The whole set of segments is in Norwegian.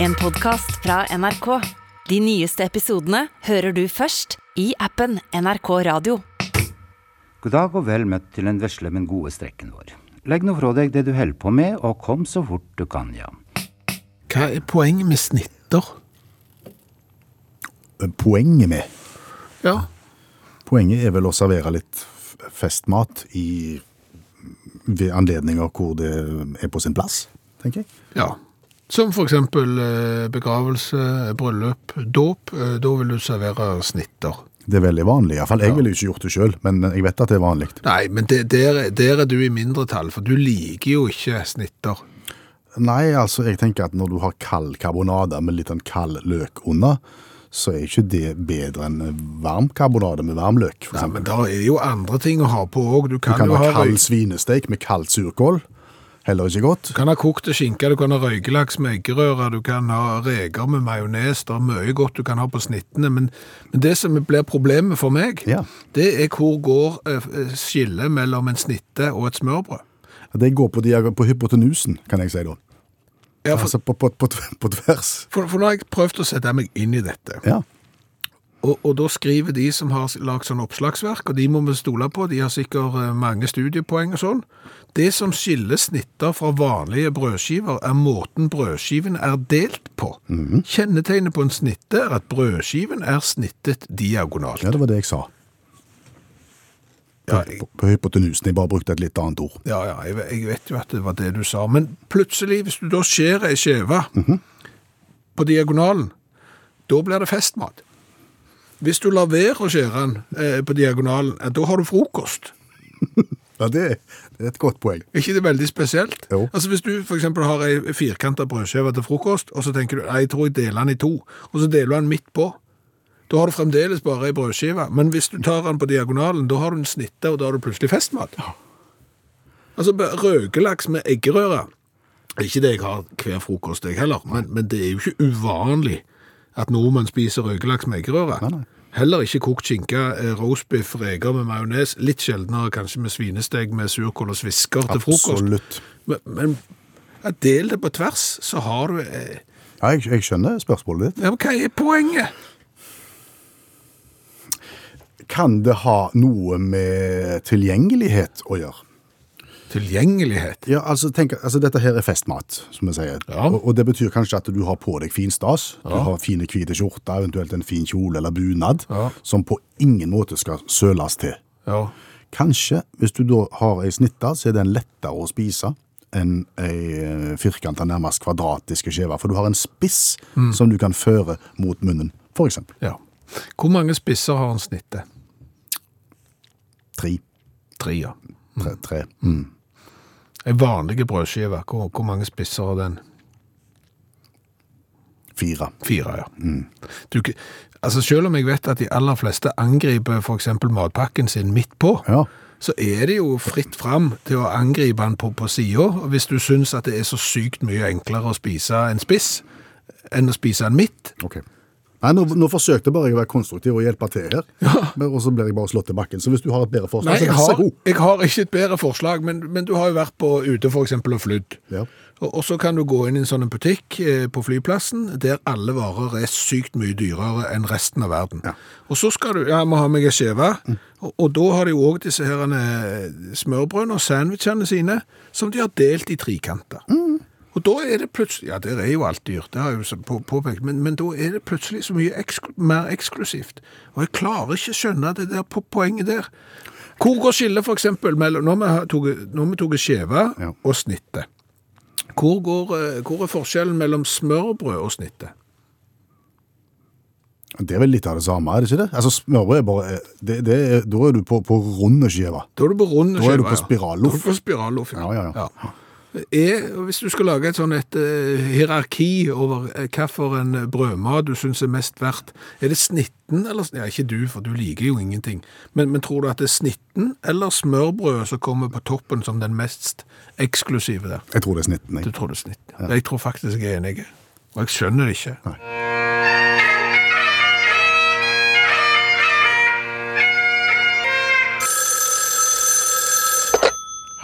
En podcast fra NRK. De nyeste episodene hører du først i appen NRK Radio. God dag og vel møtt til den vesle, men gode strekken vår. Legg nå fra deg det du holder på med, og kom så fort du kan, ja. Hva er poenget med snitter? Poenget med Ja, Poenget er vel å servere litt festmat i ved anledninger hvor det er på sin plass, tenker jeg. ja. Som eksempel eh, begravelse, bryllup, dåp. Eh, Da vil du servere snitter. Det er veldig vanlig. i hvert fall. Jeg ville ikke gjort det sjøl, men jeg vet at det er vanlig. Nei, men det, der, der er du i mindretall, for du liker jo ikke snitter. Nei, altså, jeg tenker at når du har kald karbonade med litt en kald løk under, så er ikke det bedre enn varm karbonade med varm løk, Nei, men det er jo andre ting å ha på òg. Du Du kan, jo ha kald røy- svinesteik med kaldt surkål. Heller ikke godt. du kan ha kokte skinke, du kan ha røykelaks med eggerøre, du kan ha reker med majones. Det er mye godt du kan ha på snittene. Men, men det som blir problemet for meg, Ja. det er hvor går eh, skillet mellom en snitte og et smørbrød. Det går på, de, på hypotenusen, kan jeg si da. Ja, for, Altså på, på, på, på tvers. for, for nå har jeg prøvd å sette meg inn i dette. Ja. Og, og da skriver de som har lagt sånn oppslagsverk, og de må vi stole på, de har sikkert eh, mange studiepoeng og sånn. Det som skiller snitter fra vanlige brødskiver, er måten brødskiven er delt på. Kjennetegnet på en snitte er at brødskiven er snittet diagonalt. ja, det var det jeg sa. Ja, jeg, På, på hypotenusen. Jeg bare brukte et litt annet ord. ja, ja jeg, jeg vet jo at det var det du sa. Men plutselig, hvis du da skjærer ei skive på diagonalen, da blir det festmat. Hvis du lar være å skjære den eh, på diagonalen, eh, da har du frokost. Ja, det, er- det er et godt poeng. Er ikke det veldig spesielt? Jo. Altså Hvis du eksempel har ei firkanta brødskive til frokost, og så tenker du nei, jeg tror jeg deler den i to, og så deler du den midt på, da har du fremdeles bare ei brødskive. Men hvis du tar den på diagonalen, da har du en snitte, og da har du plutselig festmat. Altså Røkelaks med eggerøre er ikke det jeg har hver frokost, jeg heller, men, men det er jo ikke uvanlig at nordmenn spiser røkelaks med eggerøre. Heller ikke kokt skinke, eh, roastbiff, reker med majones. Litt sjeldnere kanskje med svinesteg med surkål og svisker til frokost. Absolutt. Men, men ja, del det på tvers, så har du eh, Ja, jeg, jeg skjønner spørsmålet ditt. Ja, men hva er poenget? Kan det ha noe med tilgjengelighet å gjøre? Tilgjengelighet. Ja, altså, tenk, altså Dette her er festmat, som vi sier. Ja. Og, og det betyr kanskje at du har på deg fin stas. Du har fine hvite skjorter, eventuelt en fin kjole eller bunad, Ja. som på ingen måte skal søles til. Ja. Kanskje, hvis du da har ei snitte, så er den lettere å spise enn ei firkanta, nærmest kvadratiske skive. For du har en spiss som du kan føre mot munnen, eksempel. ja. Hvor mange spisser har en snitte? Tre. Tre, ja. Tre. tre. Mm. En vanlig brødskive, hvor, hvor mange spisser har den? Fire. Fire, ja. Du, altså Selv om jeg vet at de aller fleste angriper eksempel matpakken sin midt på, Ja. så er det jo fritt fram til å angripe den på, på sida. Hvis du syns at det er så sykt mye enklere å spise en spiss enn å spise en midt. Ok. Nei, nå, nå forsøkte bare jeg å være konstruktiv og hjelpe til her, Men- og så blir jeg bare slått til bakken. Så hvis du har et bedre forslag, Nei, jeg så vær så god. jeg har ikke et bedre forslag, men, men du har jo vært på ute eksempel og flydd. Ja. Og, og så kan du gå inn i en sånn butikk eh, på flyplassen, der alle varer er sykt mye dyrere enn resten av verden. Ja. Og så skal du, ja, jeg må ha meg ei skive. Mm. og, og da har de jo også disse her eh, smørbrødene og sandwichene sine, som de har delt i trikanter. Og da er det plutselig, ja, der er jo alt dyrt, det har jeg jo påpekt, men, men da er det plutselig så mye eksklu, mer eksklusivt. Og jeg klarer ikke skjønne det der på poenget der. Hvor går skillet eksempel mellom, når vi har vi tok skjeve Ja. og snittet, hvor, går, eh, hvor er forskjellen mellom smørbrød og snittet? Det er vel litt av det samme, er det ikke det? Altså, smørbrød er bare det, det er, Da er du på, på runde skiver. Da er du på runde Da er du skiver, på ja. Da er du på spiralloff, Ja, ja, ja. Er, hvis du skal lage et sånn et eh, hierarki over uh, hva for en brødmat du syns er mest verdt, er det snitten eller Ja, ikke du, for du liker jo ingenting. Men, men tror du at det er snitten eller smørbrødet som kommer på toppen som den mest eksklusive der? Jeg tror det er snitten. Du tror det er snitten. Ja. Jeg tror faktisk jeg er enig. Og jeg skjønner det ikke.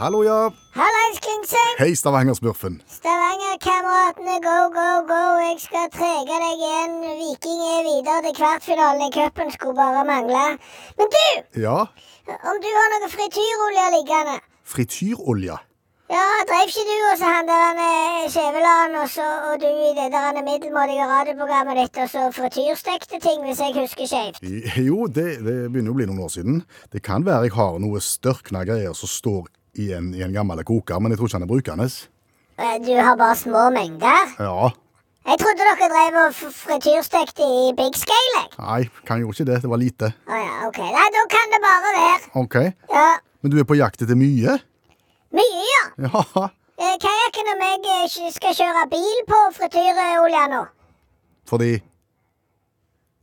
Hallo, ja. Hallais, Klingsheim. Hei, Stavanger-smurfen. Stavanger-kameratene, go, go, go. Jeg skal trege deg igjen. Viking er videre til kvartfinalen i cupen. Skulle bare mangle. Men du, Ja, om du har noe frityrolje liggende? frityrolje. Ja, drev ikke du og så han der eh, Skjæveland og, så, og du i det der middelmådige radioprogrammet ditt og så frityrstekte ting, hvis jeg husker skjevt? Jo, det, det begynner å bli noen år siden. Det kan være jeg har noe størkna greier som står i en, i en gammel koker, men jeg tror ikke han er brukende. Eh, Du har bare små mengder? Ja. Jeg trodde dere drev og frityrstekte i big scale, jeg. Nei, kan gjorde ikke det. Det var lite. Å ja, ok. Nei, da kan det bare være. OK. Ja. Men du er på jakt etter mye? Mye, ja. Ja. Eh, Kajakken og meg eh, skal kjøre bil på frityrolja nå. Fordi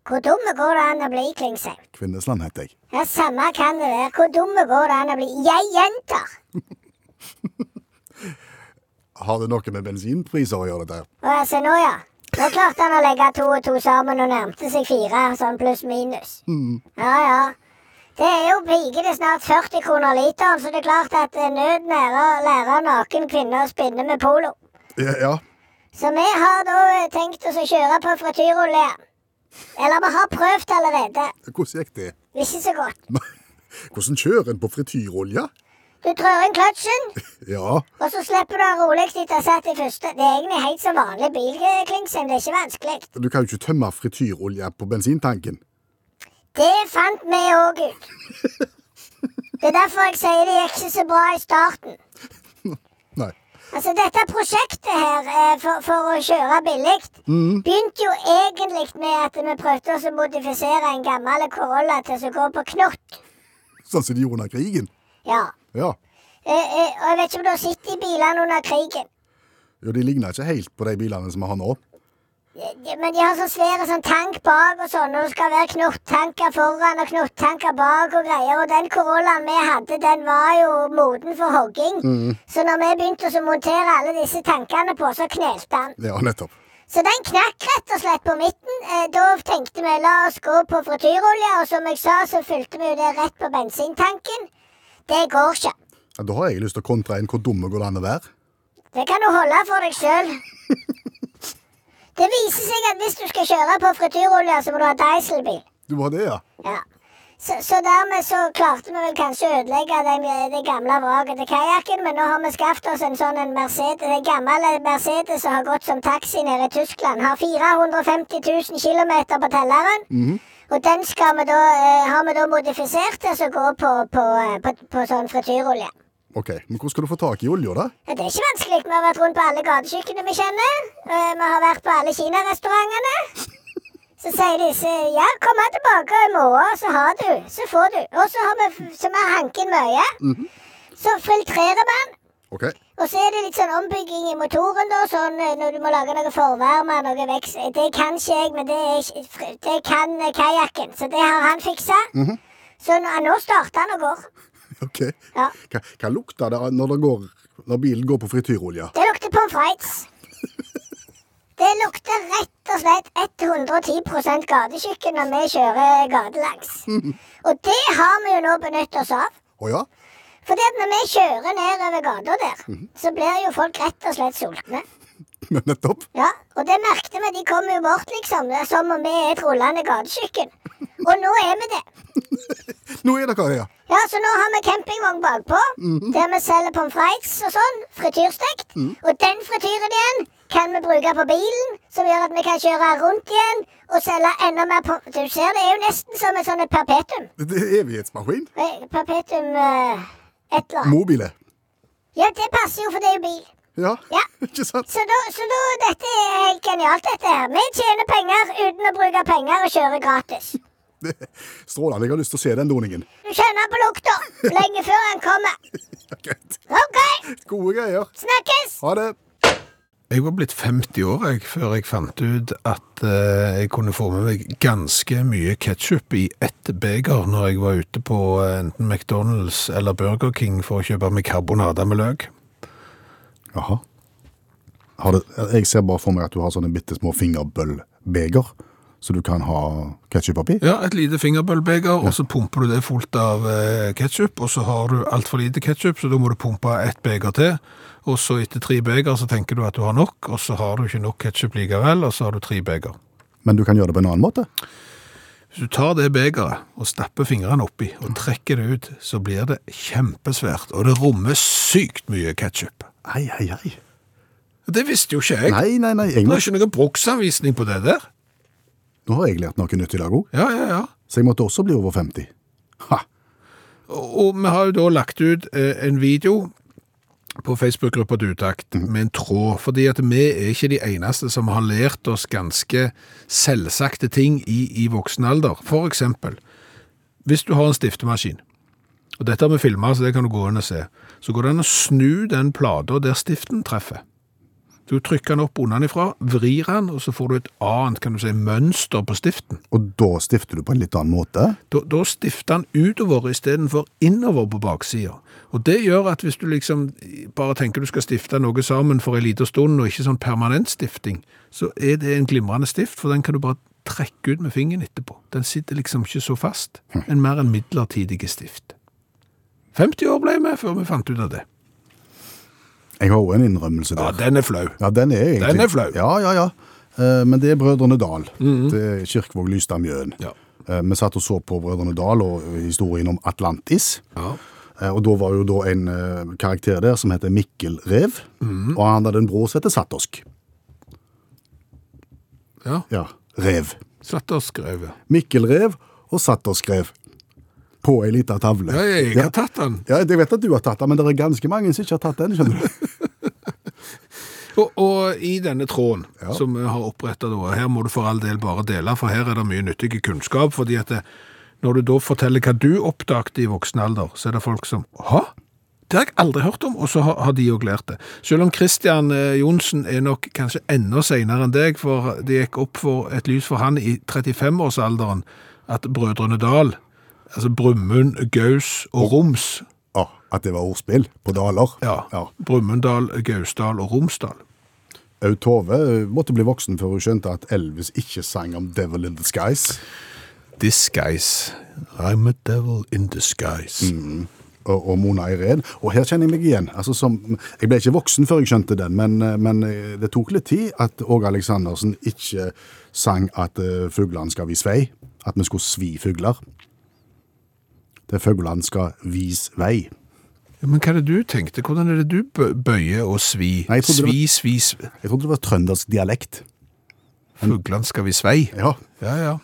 Hvor dumme går det an å bli, Klingsheim? Kvinnesland heter jeg. Ja, Samme kan det være. Hvor dumme går det an å bli? Jeg gjentar. Har det noe med bensinpriser å gjøre, dette? her? Altså, nå, ja. Nå klarte han å legge to og to sammen og nærmte seg fire, sånn pluss minus. Ja, ja. Det er jo pikende snart 40 kroner literen, så det er klart at eh, nød å lærer naken kvinne å spinne med polo. Ja, ja. Så vi har da eh, tenkt oss å kjøre på frityrolje. Eller vi har prøvd allerede. Hvordan gikk det? Ikke så godt. Hvordan kjører en på frityrolje? Du trør inn kløtsjen, Ja. og så slipper du den rolig ha satt i første. Det er egentlig helt som vanlig bilklingsing, det er ikke vanskelig. Du kan jo ikke tømme frityrolje på bensintanken. Det fant vi òg ut. Det er derfor jeg sier det gikk ikke så bra i starten. Nei. Altså, dette prosjektet her eh, for, for å kjøre billig begynte jo egentlig med at vi prøvde å modifisere en gammel Corolla til å gå på knott. Sånn som de gjorde under krigen. Ja. Ja. Eh, eh, og jeg vet ikke om du har sett de bilene under krigen. Jo, de ligner ikke helt på de bilene som vi har nå. De- Men de har så svære sånn tank bak og sånn, og det skal være knottanker foran og knottanker bak og greier. Og den Corollaen vi hadde, den var jo moden for hogging. Så når vi begynte å montere alle disse tankene på, så knelte den. Ja, nettopp. Så den knakk rett og slett på midten. Eh, da tenkte vi la oss gå på frityrolje, og som jeg sa, så fylte vi jo det rett på bensintanken. Det går ikke. Ja, da har jeg lyst til å kontre inn hvor dumme går det an å være. Det kan du holde for deg sjøl. Det viser seg at hvis du skal kjøre på frityrolje, så må du ha dieselbil. Du må ha det, ja. Ja. Så, så dermed så klarte vi vel kanskje å ødelegge det gamle vraket til kajakken, men nå har vi skaffet oss en sånn en Mercedes, en gammel Mercedes som har gått som taxi nede i Tyskland. Har 450 000 km på telleren. Og den skal vi da, eh, har vi da modifisert til å gå på, på, eh, på, på sånn frityrolje. Ok, men hvor skal du få tak i olja, da? Ja, det er ikke vanskelig. Vi har vært rundt på alle gatekjøkkenene vi kjenner. Eh, Vi har vært på alle kinarestaurantene. Så sier disse ja, kom her tilbake i morgen, så har du. Så får du. Og så har vi, så vi hanken mye. Så filtrerer man. Ok, Og så er det litt sånn ombygging i motoren, da, sånn eh, når du må lage noe forvarme, noe vekst. Det kan ikke jeg, men det, ikke- det kan eh, kajakken. Så det har han fiksa. Så nå, nå starter han og går. ok. Ja. Hva, hva lukter det når, det går, når bilen går på frityrolje? Det lukter pommes frites. Det lukter rett og slett 110% gatekjøkken når vi kjører gatelangs. Og det har vi jo nå benyttet oss av. Å ja? Fordi at når vi kjører nedover gata der, så blir jo folk rett og slett sultne. Men nettopp. Ja, Og det merket vi. De kom jo bort, liksom. Som om vi er et rullende gatekjøkken. Og nå er vi det. Nå er dere det, Ja, Ja, så nå har vi campingvogn bakpå, der vi selger pommes frites og sånn, frityrstekt. Og den frityren igjen kan vi bruke på bilen, som gjør at vi kan kjøre rundt igjen og selge enda mer pommes Du ser, det er jo nesten som et sånn et perpetuum. Det er evighetsmaskin. Perpetum... Perpetuum eh, et eller annet. Mobile. Ja, det passer jo, for det er jo bil. Ja, Ja. ikke sant? Så da, så da, dette er helt genialt, dette her. Vi tjener penger uten å bruke penger og kjøre gratis. Det Strålende. Jeg har lyst til å se den doningen. Du kjenner på lukta lenge før han kommer. Ja, greit. OK, Gode greier. snakkes! Ha det. Jeg var blitt 50 år jeg, før jeg fant ut at eh, jeg kunne få med meg ganske mye ketsjup i ett beger når jeg var ute på eh, enten McDonald's eller Burger King for å kjøpe meg karbonader med løk. Jaha. Det, jeg ser bare for meg at du har sånne bitte små fingerbøllbeger så du kan ha ketsjup oppi? Ja, et lite fingerbøllbeger, og så pumper du det fullt av eh, ketsjup, og så har du altfor lite ketsjup, så da må du pumpe ett beger til. Og så etter tre beger så tenker du at du har nok, og så har du ikke nok ketsjup likevel, og så har du tre beger. Men du kan gjøre det på en annen måte? Hvis du tar det begeret og stapper fingrene oppi og trekker det ut, så blir det kjempesvært, og det rommer sykt mye ketsjup. Ei, ei, ei. Det visste jo ikke jeg. Nei, nei, nei. Jeg Det er ikke noen bruksanvisning på det der. Nå har jeg lært noe nytt i dag òg, Ja, ja, ja. så jeg måtte også bli over 50. Ha! Og vi har jo da lagt ut eh, en video på Facebook-gruppa Dutakt med en tråd, fordi at vi er ikke de eneste som har lært oss ganske selvsagte ting i, i voksen alder. For eksempel, hvis du har en stiftemaskin, og dette har vi filmet, så det kan du gå inn og se, så går det an å snu den plata der stiften treffer. Du trykker den opp unnanifra, vrir den, og så får du et annet, kan du si, mønster på stiften. Og da stifter du på en litt annen måte? Da, da stifter den utover istedenfor innover på baksida. Og det gjør at hvis du liksom bare tenker du skal stifte noe sammen for en liten stund, og ikke sånn permanent stifting, så er det en glimrende stift, for den kan du bare trekke ut med fingeren etterpå. Den sitter liksom ikke så fast. En mer en midlertidig stift. 50 år ble vi før vi fant ut av det. Jeg har òg en innrømmelse der. Ja, den er flau. Ja, den er egentlig Den er flau. Ja, ja, ja. Eh, Men det er Brødrene Dal. Det er Kirkevåg Lystad Mjøen. Ja. Eh, Vi satt og så på Brødrene Dal og historien om Atlantis. Ja. Eh, Og da var jo da en eh, karakter der som heter Mikkel Rev, og han hadde en bror som heter Sattosk. ja. Ja, Rev. Sattorsk og skrev, ja. Mikkel Rev og Sattorsk Rev. På ei lita tavle. Ja, jeg har tatt den. Ja, jeg vet at du har tatt den, men det er ganske mange som ikke har tatt den, skjønner du. Og, og i denne tråden Ja. som vi har opprettet her må du for all del bare dele, for her er det mye nyttig kunnskap, fordi at det, når du da forteller hva du oppdagte i voksen alder, så er det folk som, Hå? Det har jeg aldri hørt om, og så har, de jo lært det. Selv om Christian eh, Jonsen er nok kanskje enda senere enn deg, for det gikk opp for et lys for han i 35-årsalderen, at Brødrene Dal, altså Brummund, Gaus og Roms, Ja, at det var ordspill på daler. ja, ja. Brumunddal, Gausdal og Romsdal. Aud Tove eh, måtte bli voksen før hun skjønte at Elvis ikke sang om Devil in the Skies. Disguise. I'm a devil in disguise. Og, og Mona Irén. Og her kjenner jeg meg igjen. Altså, som, jeg ble ikke voksen før jeg skjønte den, men, eh, men eh, det tok litt tid at Åge Aleksandersen ikke sang at uh, fuglene skal vi svei. At vi skulle svi fugler. Det fuglene skal vise vei. Ja, men hva er det du tenkte? Hvordan er det du bøyer og svi? Nei, Svi, svi, svi. Jeg trodde det var trøndersk dialekt. Fuglene skal vi svei. Ja, Ja, ja.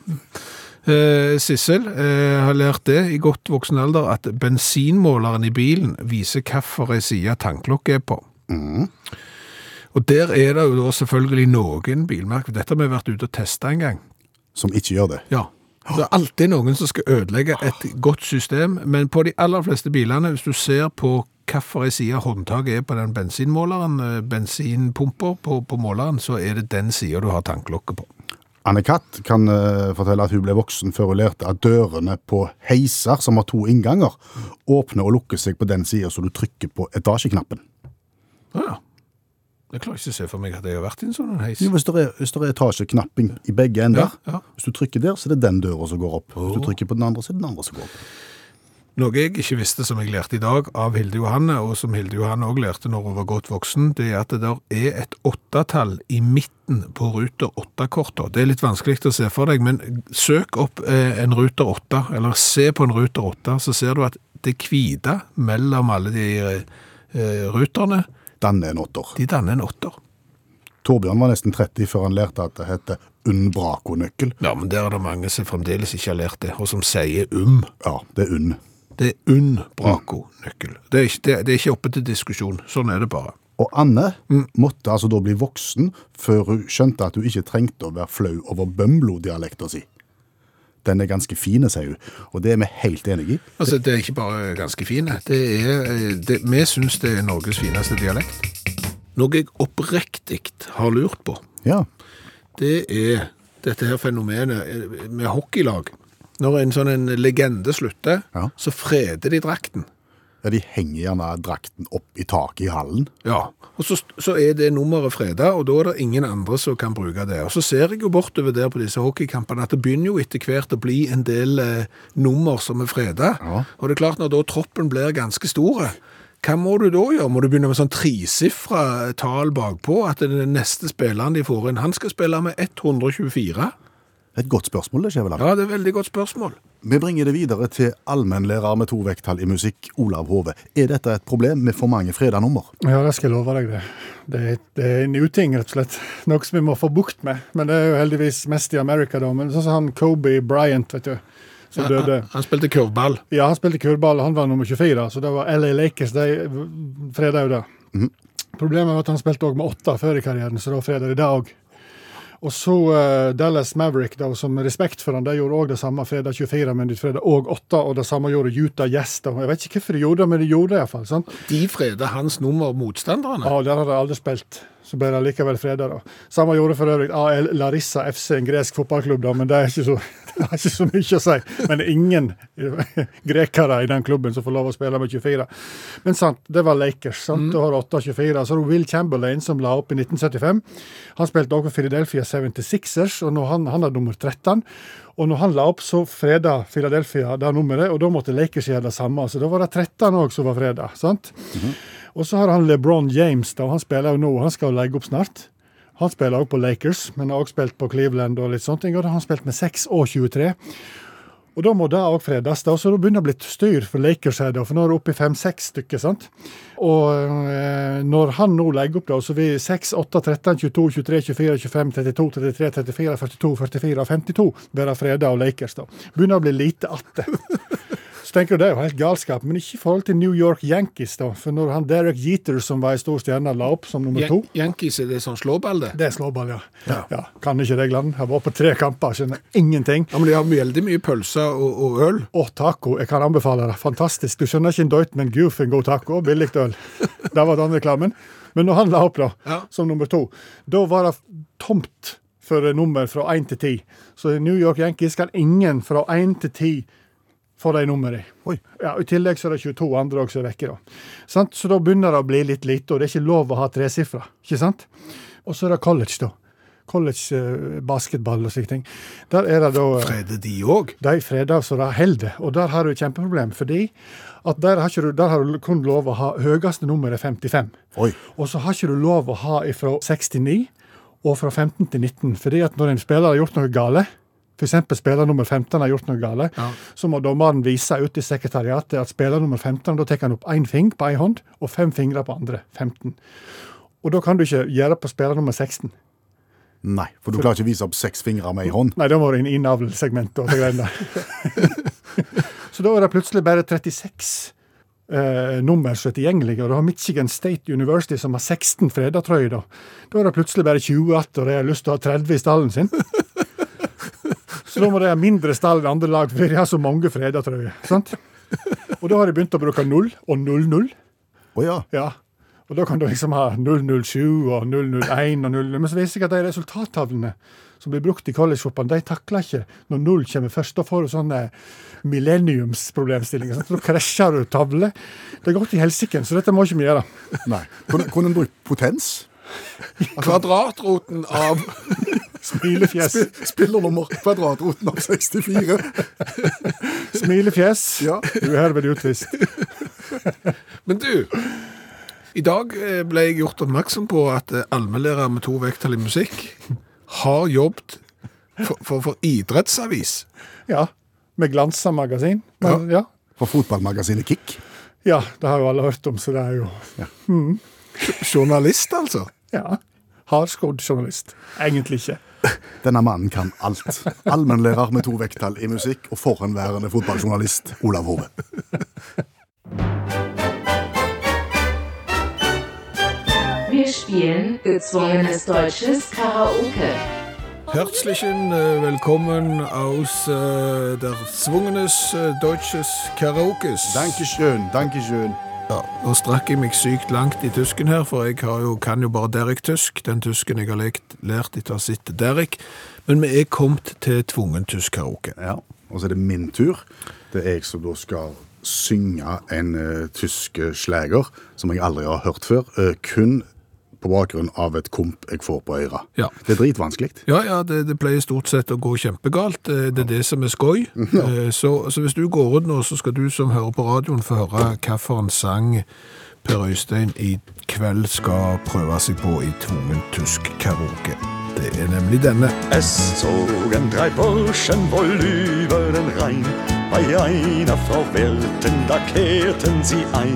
Eh, Sissel eh, har lært det i godt voksen alder at bensinmåleren i bilen viser hvilken side tanklokket er på. Mm. Og der er det jo selvfølgelig noen bilmerker. Dette har vi vært ute og testet en gang. Som ikke gjør det. Ja. Det er alltid noen som skal ødelegge et godt system, men på de aller fleste bilene, hvis du ser på hvilken side håndtaket er på den bensinmåleren, eh, bensinpumper på, på måleren, så er det den siden du har tanklokket på. Anne-Kat kan uh, fortelle at hun ble voksen før hun lærte at dørene på heiser, som har to innganger, åpner og lukker seg på den siden så du trykker på etasjeknappen. Ja, ja. Jeg klarer ikke å se for meg at jeg har vært i en sånn heis. Jo, hvis det er, hvis det er etasjeknapping i begge ender, Ja, ja. hvis du trykker der, så er det den døra som går opp. Hvis du trykker på den andre, så er det den andre som går opp. Noe jeg ikke visste som jeg lærte i dag av Hilde Johanne, og som Hilde Johanne også lærte når hun var godt voksen, det er at det der er et åttetall i midten på ruter 8-kortet. Det er litt vanskelig å se for deg, men søk opp eh, en ruter 8, eller se på en ruter 8, så ser du at det hvite mellom alle de eh, ruterne, Den er en åtter. de danner en åtter. Torbjørn var nesten 30 før han lærte at det heter Unbraco-nøkkel. Ja, men der er det mange som fremdeles ikke har lært det, og som sier um. Ja, det er unn. Det er un-braco-nøkkel. Det, er ikke- det, det er ikke oppe til diskusjon. Sånn er det bare. Og Anne måtte altså da bli voksen før hun skjønte at hun ikke trengte å være flau over Bømlo-dialekta si. Den er ganske fine, sier hun, og det er vi helt enig i. Altså, Det er ikke bare ganske er, eh, vi syns det er Norges fineste dialekt. Noe jeg oppriktig har lurt på, Ja, det er dette her fenomenet eh, med hockeylag. Når en sånn en legende slutter, Ja. så freder de drakten. Ja, De henger gjerne drakten opp i taket i hallen. Ja, og så, så er det nummeret freda, og da er det ingen andre som kan bruke det. Og så ser jeg jo bortover der på disse hockeykampene at det begynner jo etter hvert å bli en del eh, nummer som er freda. Ja. Og det er klart når da troppen blir ganske store, hva må du da gjøre? Må du begynne med sånn tresifra tall bakpå, at den neste spilleren de får inn, han skal spille med 124? Et godt spørsmål, det, Skjæveland. Ja, det er et veldig godt spørsmål. Vi bringer det videre til allmennlærer med to vekttall i musikk, Olav Hove. Er dette et problem med for mange freda nummer? Ja, det skal jeg love deg det. Det er, det er en uting, rett og slett. Noe som vi må få bukt med. Men det er jo heldigvis mest i Amerika, da. Men sånn som han Kobe Bryant, vet du, som døde. Han, han spilte kurvball. Ja, han spilte kurvball. han var nummer 24, så det var LA Lakers. De freda jo det. Problemet var at han spilte òg med åtte før i karrieren, så da freda de det òg. Og så uh, Dallas Maverick, da, som respekt for han, de gjorde òg det samme. fredag 24, men fredag freda òg 8, og det samme gjorde Utah Yes. da. Jeg vet ikke hvorfor de gjorde det, men de gjorde det iallfall. De freda hans nummer motstanderne. Ja, der har de aldri spilt. Så ble de likevel freda, da. Samme gjorde for øvrig AL Larissa FC, en gresk fotballklubb, da, men det er ikke så, det er ikke så mye å si. Men det er ingen grekere i den klubben som får lov å spille med 24. Men sant, det var Lakers. sant, Da har du 8-24. Så er det Will Chamberlain, som la opp i 1975. Han spilte også for Philadelphia 76ers, og han, han er nummer 13. Og når han la opp, så freda Philadelphia det nummeret, og da måtte Lakers gjøre det samme. Så da var det 13 òg som var freda. sant? Og så har han LeBron James, da, han spiller jo nå, han skal jo legge opp snart. Han spiller også på Lakers, men har også spilt på Cleveland og litt sånt. Og da har han spilt med 6 og 23. Og da må det òg fredes, da, så da begynner det å bli styr for Lakers her, da, for nå er det oppe i fem-seks stykker. sant? Og eh, når han nå legger opp, da, så vil 6, 8, 13, 22, 23, 24, 25, 32, 33, 34, 42, 44 og 52 være freda av Lakers. da. Begynner å bli lite atte. Så tenker du det er jo helt galskap, men ikke i forhold til New York Yankees, da. For når han Derek Jeter, som var ei stor stjerne, la opp som nummer to Yan Yankees, er det sånn slåball, det? Det er slåball, ja. ja. Kan ikke reglene. Har var på tre kamper, skjønner ingenting. Ja, men de har veldig mye pølser og, og øl. Og taco. Jeg kan anbefale det. Fantastisk. Du skjønner ikke en døyt, men gud for en god taco. Billig øl. Der var den reklamen. Men når han la opp, da, Ja. som nummer to, da var det tomt for nummer fra én til ti. Så New York Yankees kan ingen fra én til ti få de numrene. Ja, I tillegg så er det 22 andre også som er vekke. da. Sant? Så da begynner det å bli litt lite, og det er ikke lov å ha tresifra. Ikke sant? Og så er det college, da. College eh, basketball og slike ting. Der er det da eh, Freder de òg? de freder så det holder. Og der har du et kjempeproblem, fordi at der har, du, der har du kun lov å ha høyeste nummer er 55. Oi. Og så har ikke du lov å ha fra 69 og fra 15 til 19. Fordi at når en spiller har gjort noe gale, f.eks. spiller nummer 15 har gjort noe gale, Ja. så må dommeren vise ut i sekretariatet at spiller nummer 15 da tar han opp én fing på én hånd og fem fingre på andre. 15. Og da kan du ikke gjøre på spiller nummer 16. Nei, for du klarer ikke å vise opp seks fingre med ei hånd. Nei, det må du inn innavlsegment og det greiene der. så da er det plutselig bare 36 eh, nummer som er tilgjengelige, og du har Michigan State University som har 16 fredatrøyer. Da Da er det plutselig bare 20 igjen, og de har lyst til å ha 30 i stallen sin. Så da må de ha mindre stall enn andre lag, for de har så mange freda trøyer. Og da har de begynt å bruke 0 og 0-0. Å ja. Ja. Og da kan du liksom ha 007 og 001 og 00. Men så viser jeg at de resultattavlene som blir brukt i collegefotballen, de takler ikke når null kommer først. Da får du sånne millenniumsproblemstillinger. Så Da krasjer du tavler. Det er godt i helsike, så dette må ikke vi gjøre. Nei. Kunne, kunne en brukt potens? Kvadratroten av Smilefjes. Sp- Spillernummer kvadratroten av 64. Smilefjes. Ja. Du er herved utvist. Men du, i dag eh, ble jeg gjort oppmerksom på at eh, allmennlærer med to vekttall i musikk har jobbet for, for, for idrettsavis. Ja. Med glansa magasin. Men, ja. For fotballmagasinet Kick. ja, det har jo alle hørt om, så det er jo Journalist, altså. Ja. Hardskodd journalist. Egentlig ikke. Denne mannen kan alt. Allmennlærer med to vekttall i musikk og forhenværende fotballjournalist Olav Hove. Wir spielen gezwungenes deutsches Karaoke. Herzlichen äh, willkommen aus äh, der zwungenes äh, deutsches Karaokes. Dankeschön, dankeschön. Ja, nå strakk jeg meg sykt langt i tysken her, for jeg jo, kan jo bare Derek-tysk, den tysken jeg har lekt, lært etter å ha sett Derek. Men vi er kommet til tvungen tysk karaoke. Ja, og så er det min tur. Det er jeg som da skal synge en uh, tysk slager som jeg aldri har hørt før, Uh, kun på bakgrunn av et komp jeg får på øra. Ja. Det er dritvanskelig. Ja, ja, det, det pleier stort sett å gå kjempegalt. Eh, Det er det som er skoj. Ja. Så, så hvis du går ut nå, så skal du som hører på radioen få høre hvilken sang Per Øystein i kveld skal prøve seg på i tvungen tysk karaoke. Det er nemlig denne. Es zogen drei Burschen wohl über den Rhein. Bei einer Frau Welten, da kehrten sie ein.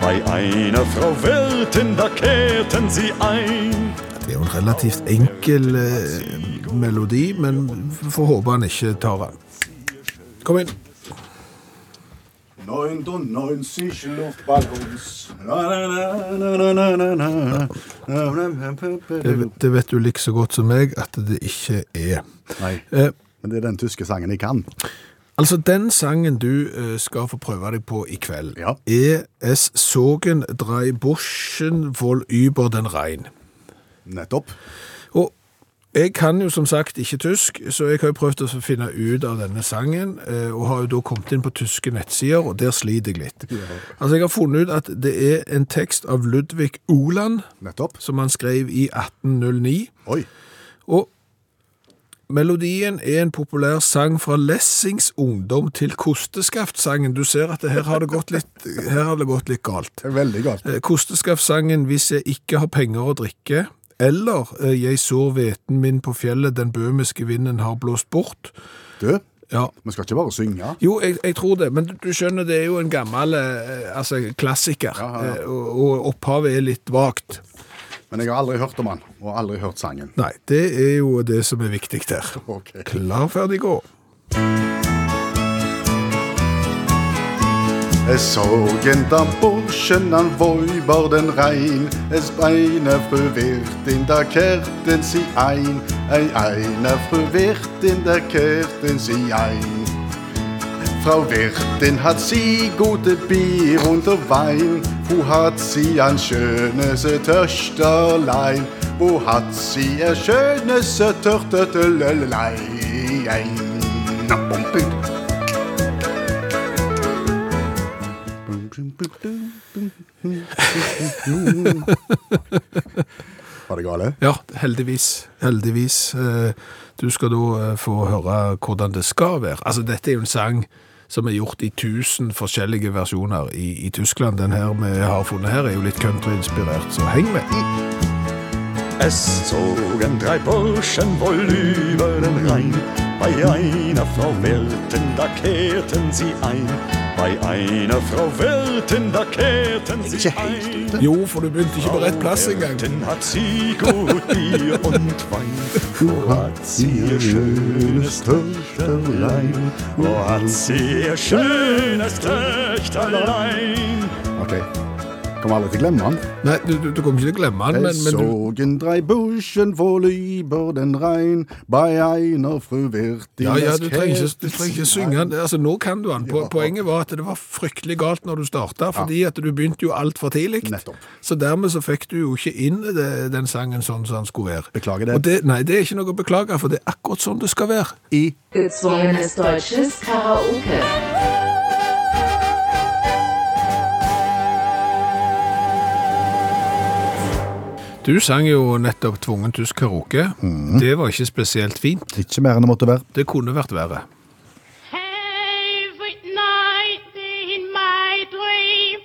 Bei einer Frau Welten, da kehrten sie ein. Det er jo en relativt enkel eh, melodi, men vi får håpe han ikke tar den. Kom inn. 99 Luftballons. Na, na, na, na, na, na, na, na. Det, det vet du like så godt som meg at det ikke er. Nei, Eh, men det er den tyske sangen jeg kan. Altså, den sangen du eh, skal få prøve deg på i kveld, Ja. Es Sogen drei Buschen voll über den Rein. Nettopp. Og jeg kan jo som sagt ikke tysk, så jeg har jo prøvd å finne ut av denne sangen, eh, og har jo da kommet inn på tyske nettsider, og der sliter jeg litt. Altså, jeg har funnet ut at det er en tekst av Ludvig Oland, Nettopp. som han skrev i 1809, Oi. og melodien er en populær sang fra Lessings ungdom til Kosteskaft-sangen. Du ser at her har det gått litt, det gått litt galt. Veldig galt. Kosteskaft-sangen Hvis jeg ikke har penger å drikke, eller eh, Jeg sår hveten min på fjellet, den bømiske vinden har blåst bort. Du, Ja, vi skal ikke bare synge. jo, jeg, jeg tror det, men du, skjønner, det er jo en gammel eh, altså, klassiker, Ja, ja, ja. eh, og, og opphavet er litt vagt. Men jeg har aldri hørt om han, og aldri hørt sangen. Nei, det er jo det som er viktig der. Ok. Klar, ferdig, gå. Es Sorgen der Burschen an Weiber den Rhein, es eine fru wird in der Kärten sie ein, ei eine fru wird in der Kärten sie ein. Frau Wirtin hat sie gute Bier und Wein, wo hat sie ein schönes Töchterlein, wo hat sie ein schönes Töchterlein. Var det gale? Ja, heldigvis. Heldigvis. Eh, Du skal da eh, få høre hvordan det skal være. Altså, dette er jo en sang som er gjort i tusen forskjellige versjoner i, i Tyskland. Den her vi har funnet her er jo litt countryinspirert, så heng med. Es zogen drei Burschen wohl über den Rhein. Bei einer Frau Wirtin, da kehrten sie ein. Bei einer Frau Welten, da kehrten sie ein. Jo, du begynte ikke på rett plass engang. Welten hat sie gut Bier und Wein. Wo hat sie ihr schönes Töchterlein? Wo hat sie ihr schönes Töchterlein? Ok. Kommer aldri til å glemme han. Nei, du, du, du kommer ikke til å glemme den, men, men du, Sorgen drei buschen vor über den rein, bei einer fru wird ja, ja, du trenger ikke, du trenger ikke synge han. den. Altså, nå kan du den. Po- Poenget var at det var fryktelig galt når du starta, fordi at du begynte jo altfor tidlig. Nettopp. Så dermed så fikk du jo ikke inn det, den sangen sånn som den skulle være. Beklager det. Og det. Nei, det er ikke noe å beklage, for det er akkurat sånn det skal være. I Utsvungenes deutsches Karaoke. Du sang jo nettopp tvungen tysk karaoke. Det var ikke spesielt fint. ikke mer enn det måtte være. Det kunne vært verre. Every night in my dream,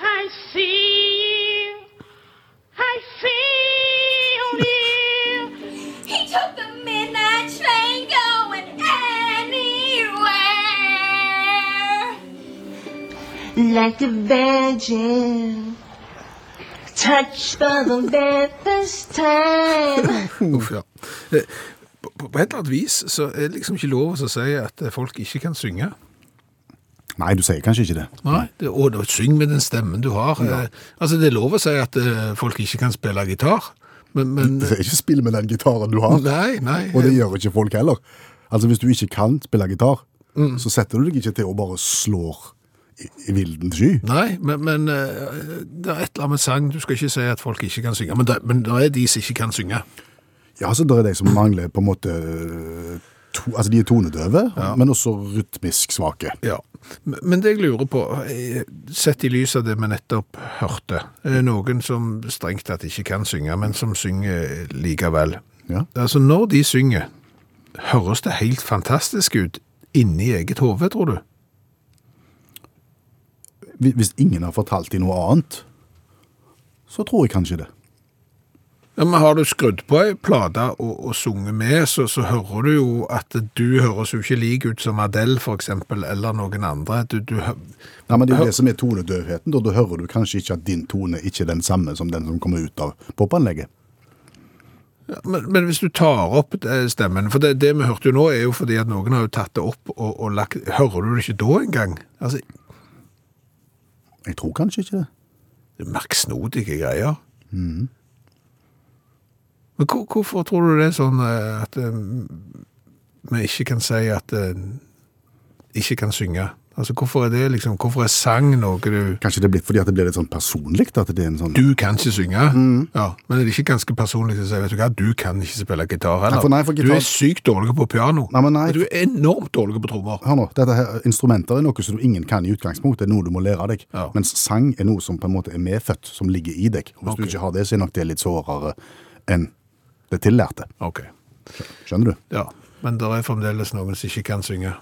I see you, I feel you. He took the midnight train going anywhere. Like a virgin, touched for the very time. Uff, ja. Eh, På, på et eller annet vis så er det liksom ikke lov å si at eh, folk ikke kan synge. Nei, du sier kanskje ikke det. Nei, det, og da, syng med den stemmen du har. Eh, altså, det er lov å si at eh, folk ikke kan spille gitar, men, men Du sier ikke spill med den gitaren du har. Nei, nei. Og det gjør ikke folk heller. Altså Hvis du ikke kan spille gitar, så setter du deg ikke til å bare slår vilden sky. Nei, men, men eh, det er et eller annet med sang. Du skal ikke si at folk ikke kan synge, men det, men det er de som ikke kan synge. Ja, så det er de som mangler på en måte to, altså de er tonedøve, men også rytmisk svake. Ja. Men- Men det jeg lurer på, eh, sett i lys av det vi nettopp hørte, eh, noen som strengt tatt ikke kan synge, men som synger likevel. Ja. Altså, når de synger, høres det helt fantastisk ut inni eget hode, tror du? Hvis- ingen har fortalt dem noe annet, så tror jeg kanskje det. Ja, men har du skrudd på ei plate og, og sunget med, så, så hører du jo at du høres jo ikke lik ut som Adele, eksempel, eller noen andre. Du, du, Ja, men Det er jo det som er tonedøvheten. Da, da hører du kanskje ikke at din tone ikke er den samme som den som kommer ut av popanlegget. Ja, men, men hvis du tar opp eh, stemmen, for det, det vi hørte jo nå er jo fordi at noen har jo tatt det opp og, og lagt, hører du det ikke da engang? Altså, Jeg tror kanskje ikke det. det er merksnodige greier. Men hvor, hvorfor tror du det er sånn eh, at eh, vi ikke kan si at eh, ikke kan synge? Altså, hvorfor er det liksom, hvorfor er sang noe du... Kanskje det er blitt fordi at det blir litt sånn personlig? At det er en sånn... Du kan ikke synge, ja, men er det ikke ganske personlig å si, vet du hva, du kan ikke spille gitar heller. Nei, for- nei, for gitar- Du er sykt dårlig på piano. Nei, men nei. Du er enormt dårlig på trommer. Hør nå, dette her, Instrumenter er noe som ingen kan i utgangspunktet, det er noe du må lære deg. Ja. Mens sang er noe som på en måte er medfødt, som ligger i deg. Og hvis okay. du ikke har det, så er nok det litt sårere enn det tillærte. Ok. Skjønner du? Ja, men det er fremdeles noen som ikke kan synge.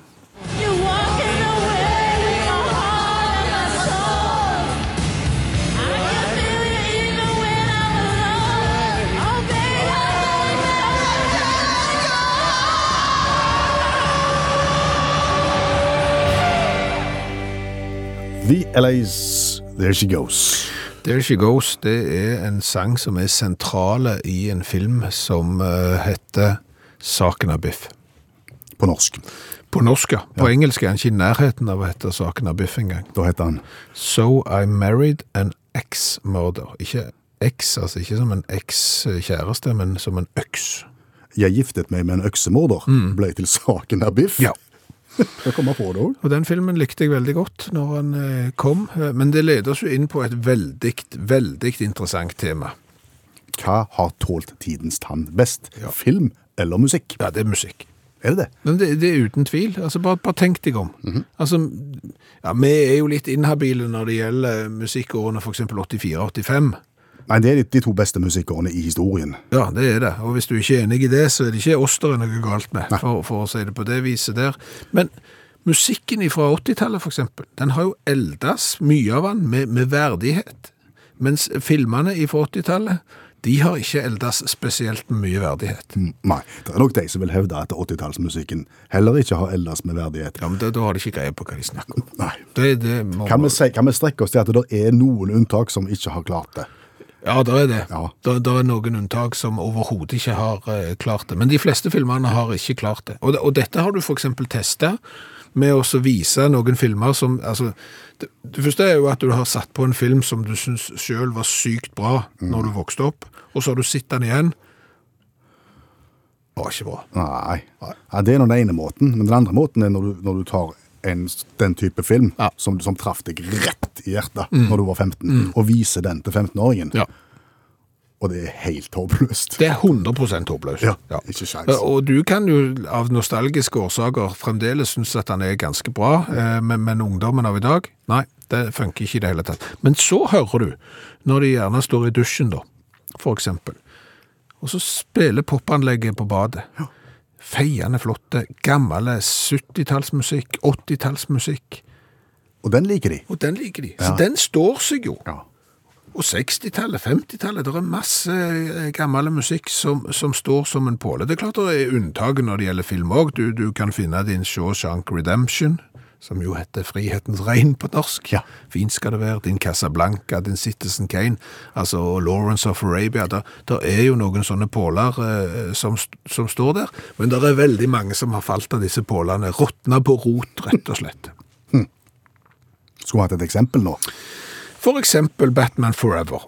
The LA's There She Goes. There She Goes, det er en sang som er sentrale i en film som eh, heter Saken av Biff. På norsk. På norsk, ja. På engelsk er han ikke i nærheten av å hete Saken av Biff engang. Da heter han So I married an ex-murder. Ikke ex, altså ikke som en eks-kjæreste, men som en øks. Jeg giftet meg med en øksemorder. Ble til saken av Biff. Mm. Ja. Da det òg. Og den filmen likte jeg veldig godt når han eh, kom, eh, men det leder oss jo inn på et veldig, veldig interessant tema. Hva har tålt tidens tann best? Film eller musikk? Ja, det er musikk. Er det det? Men det, det er uten tvil. Altså, bare, bare tenk deg om. Altså, ja, vi er jo litt inhabile når det gjelder musikkårene eksempel 84-85. Nei, det er de, to beste musikkårene i historien. Ja, det er det. Og hvis du ikke er enig i det, så er det ikke oss det er noe galt med, for, for å si det på det viset der. Men musikken fra 80-tallet, for eksempel, den har jo eldes, mye av den med, med verdighet. Mens filmene fra 80-tallet, de har ikke eldes spesielt med mye verdighet. Mm, Nei, det er nok de som vil hevde at 80-tallsmusikken heller ikke har eldes med verdighet. Ja, men da, da har de ikke greie på hva de snakker om. Nei. Det, det må Kan vi, kan vi strekke oss til at det er noen unntak som ikke har klart det? Ja, det er det. Ja. Det, det er noen unntak som overhodet ikke har eh, klart det. Men de fleste filmene har ikke klart det. Og, og dette har du eksempel testet med å vise noen filmer som, altså, det, det første er jo at du har satt på en film som du synes selv var sykt bra når du vokste opp, og så har du sett den igjen. Det var ikke bra. Nei. Ja, det er nå den ene måten, men den andre måten er når du, når du tar en, den type film Ja. som, som traff deg rett i hjertet når du var 15, og viser den til 15-åringen. Ja. Og det er helt håpløst. Det er 100% håpløst. Ja, ikke sjans. Og du kan jo av nostalgiske årsaker fremdeles synes at han er ganske bra, ja. men, men ungdommen av i dag, nei, det funker ikke i det hele tatt. Men så hører du, når de gjerne står i dusjen da, for eksempel, og så spiller popanlegget på badet. Feiende flotte, gamle 70-tallsmusikk, 80-tallsmusikk, Og den liker de. og den liker de. Så Ja. den står seg jo. Ja. Og 60-tallet, 50-tallet, det er masse eh, gammel musikk som, som står som en påle. Det er klart det er unntak når det gjelder film òg. Du, du kan finne din Shawshank Redemption, som jo heter Frihetens regn på norsk. Ja. Fint skal det være. Din Casablanca, din Citizen Kane, altså Lawrence of Arabia. Der, der er jo noen sånne påler eh, som, som står der, men det er veldig mange som har falt av disse pålene. Råtna på rot, rett og slett. Skulle hatt et eksempel nå. For eksempel Batman Forever.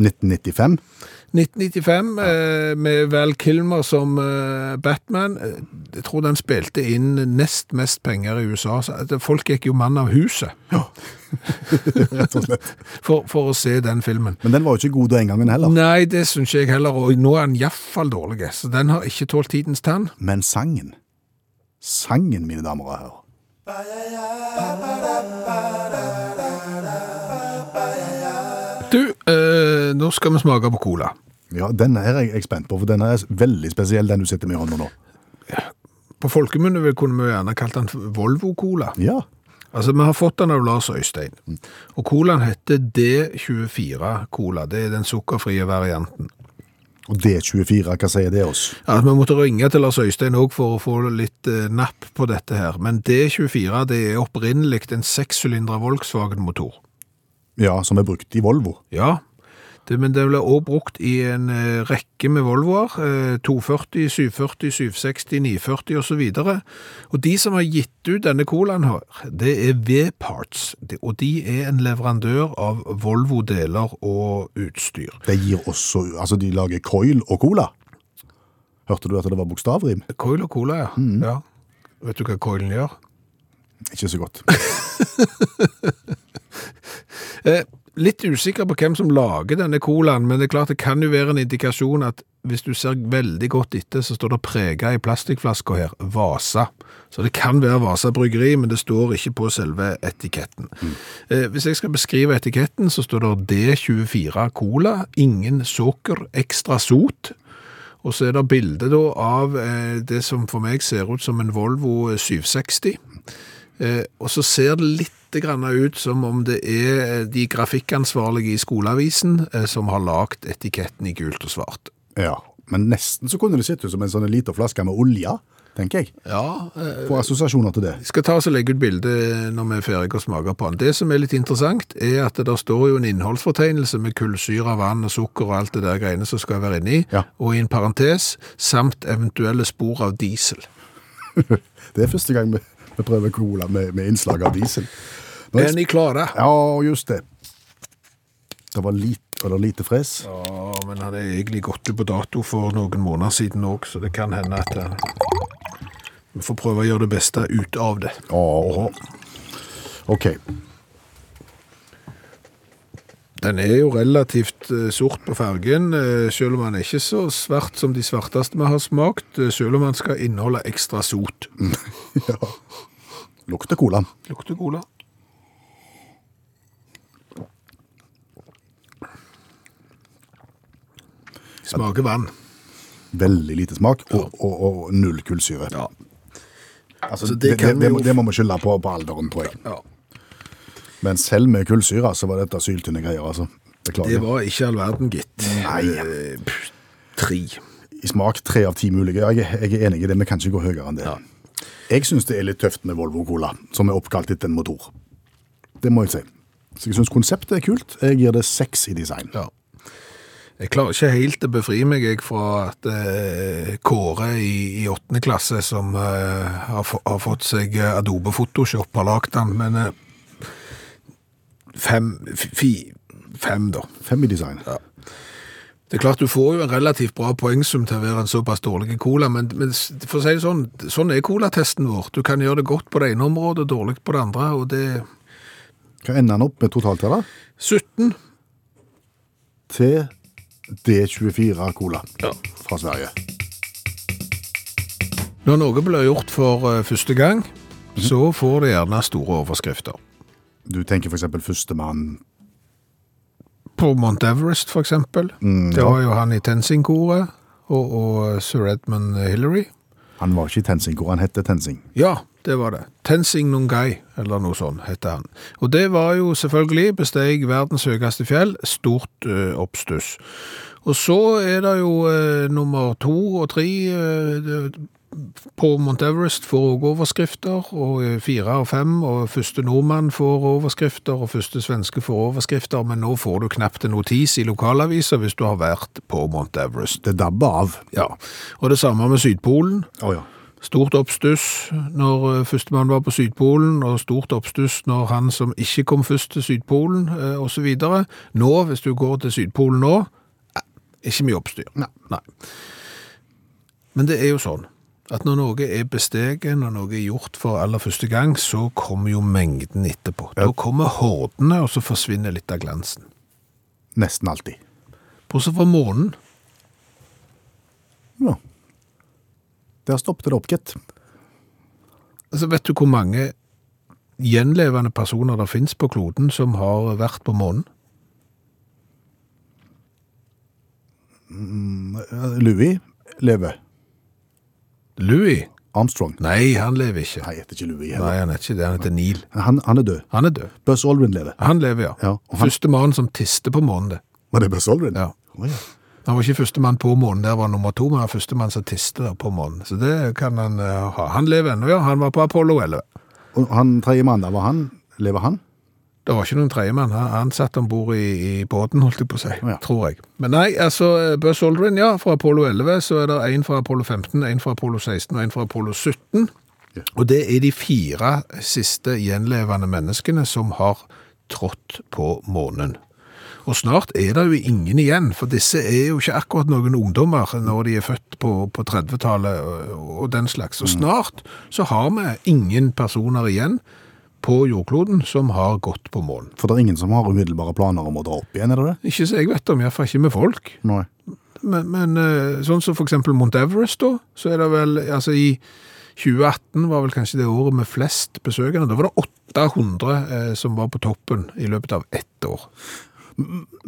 1995. 1995, eh, med Val Kilmer som eh, Batman. Eh, Jeg tror den spilte inn nest mest penger i USA. Folk gikk jo mann av huset rett og slett. for, for å se den filmen. Men den var jo ikke god den gangen heller. Nei, det syns jeg heller, og nå er den iallfall dårlig. Så den har ikke tålt tidens tann. Men sangen, sangen, mine damer og herrer. Du, eh, nå skal vi smake på cola. Ja, Denne er jeg spent på, for den er veldig spesiell, den du sitter med i hånda nå. På folkemunne kunne vi gjerne kalt den Volvo Cola. Ja, Altså, Vi har fått den av Lars Øystein. Og colaen heter D24 Cola. Det er den sukkerfrie varianten. og D24, hva sier det oss? Ja, Vi måtte ringe til Lars Øystein òg for å få litt eh, napp på dette her. Men D24 det er opprinnelig en sekssylindra Volkswagen-motor. Ja, som er brukt i Volvo. Ja, det, men det ble også brukt i en eh, rekke med Volvoer. Eh, 240, 740, 760, 940 osv. Og de som har gitt ut denne colaen her, det er V-Parts. Og de er en leverandør av Volvo-deler og utstyr. De gir også, altså de lager coil og cola. Hørte du at det var bokstavrim? Coil og cola, ja. ja. Vet du hva coilen gjør? Ikke så godt. Eh, litt usikker på hvem som lager denne colaen, men det er klart det kan jo være en indikasjon at hvis du ser veldig godt etter, så står det prega i plastikkflaska her, Vasa. Så det kan være Vasa bryggeri, men det står ikke på selve etiketten. Eh, hvis jeg skal beskrive etiketten, så står det D24 Cola, ingen sukker, ekstra sot. Og så er det bilde av eh, det som for meg ser ut som en Volvo 760. Eh, og så ser det litt grann ut som om det er de grafikkansvarlige i skoleavisen eh, som har lagt etiketten i gult og svart. Ja, men nesten så kunne det sett ut som en sånn liten flaske med olje, tenker jeg. Ja, eh, Får assosiasjoner til det. jeg skal ta oss og legge ut bilde når vi er ferdige og smaker på den. Det som er litt interessant, er at det der står jo en innholdsfortegnelse med kullsyre, vann og sukker og alt det der greiene som skal være inni, Ja. og i en parentes, samt eventuelle spor av diesel. Det er første gang vi, vi prøver cola med, med innslag av diesel. Er ni klare? Ja, just det. Det var lite, eller lite fres. Ja, men han er egentlig gått ut på dato for noen måneder siden òg, så det kan hende at eh, vi får prøve å gjøre det beste ut av det. Ja. Ok. Den er jo relativt eh, sort på fargen, eh, selv om den er ikke så svart som de svarteste vi har smakt, eh, selv om den skal inneholde ekstra sot. ja. Lukter cola. Lukter cola. Smaker vann. Veldig lite smak og, og, og null kullsyre. Ja. Altså, Så det, det det, det, det må vi skylde på, på alderen, tror jeg. ja. Men selv med kullsyre så var dette syltynne greier, altså. Beklager. Det var ikke all verden, gitt. Nei. Eh, pff, Tre. I smak tre av ti mulige. Jeg, jeg er enig i det, vi kan ikke gå høyere enn det. Jeg syns det er litt tøft med Volvo Cola, som er oppkalt etter en motor. Det må jeg si. Så jeg syns konseptet er kult. Jeg gir det seks i design. Ja. Jeg klarer ikke helt å befri meg jeg, fra at eh, Kåre i, i åttende klasse, som eh, har, har fått seg eh, Adobe Photoshop, har lagd den, men eh, fem, fi, fem da. Fem i design. Det er klart du får jo en relativt bra poengsum til å være en såpass dårlig cola, men, men for å si det sånn, sånn er colatesten vår. Du kan gjøre det godt på det ene området, dårlig på det andre, og det Hva ender han opp med totalt her, da? 17. Til D24 Cola Ja. fra Sverige. Når noe blir gjort for eh, første gang, så får det gjerne store overskrifter. Du tenker f.eks. førstemann På Mount Everest, for eksempel. det var jo han i Tenzing-koret, og, og Sir Edmund Hillary. Han var ikke i Tensing-koret, han hette Tensing. Ja, det var det. Tenzing Nungai, eller noe sånt, heter han. Og det var jo selvfølgelig besteg verdens høyeste fjell, stort ø, oppstuss. Og så er det jo ø, nummer to og tre eh, på Mount Everest får også overskrifter, og eh, fire og fem, og første nordmann får overskrifter, og første svenske får overskrifter, men nå får du knapt en notis i lokalaviser hvis du har vært på Mount Everest. Det dabber av. Ja, og det samme med Sydpolen. Oh, ja. Stort oppstuss når eh, førstemann var på Sydpolen, og stort oppstuss når han som ikke kom først til Sydpolen, osv. så videre. Nå, hvis du går til Sydpolen nå, eh, ikke mye oppstyr. Nei. Men det er jo sånn, at når noe er besteget, når noe er gjort for aller første gang, så kommer jo mengden etterpå. Da kommer hordene, og så forsvinner litt av glansen. Nesten alltid. Bortsett fra månen. Ja. Der stoppet det opp, gitt. Altså, vet du hvor mange gjenlevende personer det finnes på kloden som har vært på månen? Louis lever. Louis? Armstrong. Nei, han lever ikke. Nei, heter ikke Louis Nei, han er ikke det. Han heter Neil. Han, han er død. Han er død. Buzz Aldrin lever. Han lever, ja. Ja, han- Første mann som tiste på månen, det. Var det Buzz Aldrin? Ja. Oh, ja. Han var ikke første mann på månen, der var nummer to, men han var første mann som tiste på månen. Så det kan han uh, ha. Han lever ennå, ja. Han var på Apollo 11. Og han tredje mann der, var han? Lever han? Det var ikke noen tredjemann. Han, satt om bord i, i båten, holdt jeg på å si, Ja. tror jeg. Men nei, altså, Buzz Aldrin, ja, fra Apollo 11, så er det en fra Apollo 15, en fra Apollo 16 og en fra Apollo 17. Ja. Og det er de fire siste gjenlevende menneskene som har trådt på månen. Og snart er det jo ingen igjen, for disse er jo ikke akkurat noen ungdommer når de er født på, på 30-tallet og, og den slags. Og snart så har vi ingen personer igjen på jordkloden som har gått på månen. For det er ingen som har umiddelbare planer om å dra opp igjen, er det det? Ikke så jeg vet om, iallfall ikke med folk. Nei. Men, men eh, sånn som for eksempel Mount Everest, da, så er det vel altså i 2018 var vel kanskje det året med flest besøkende. Da var det 800 eh, som var på toppen i løpet av ett år.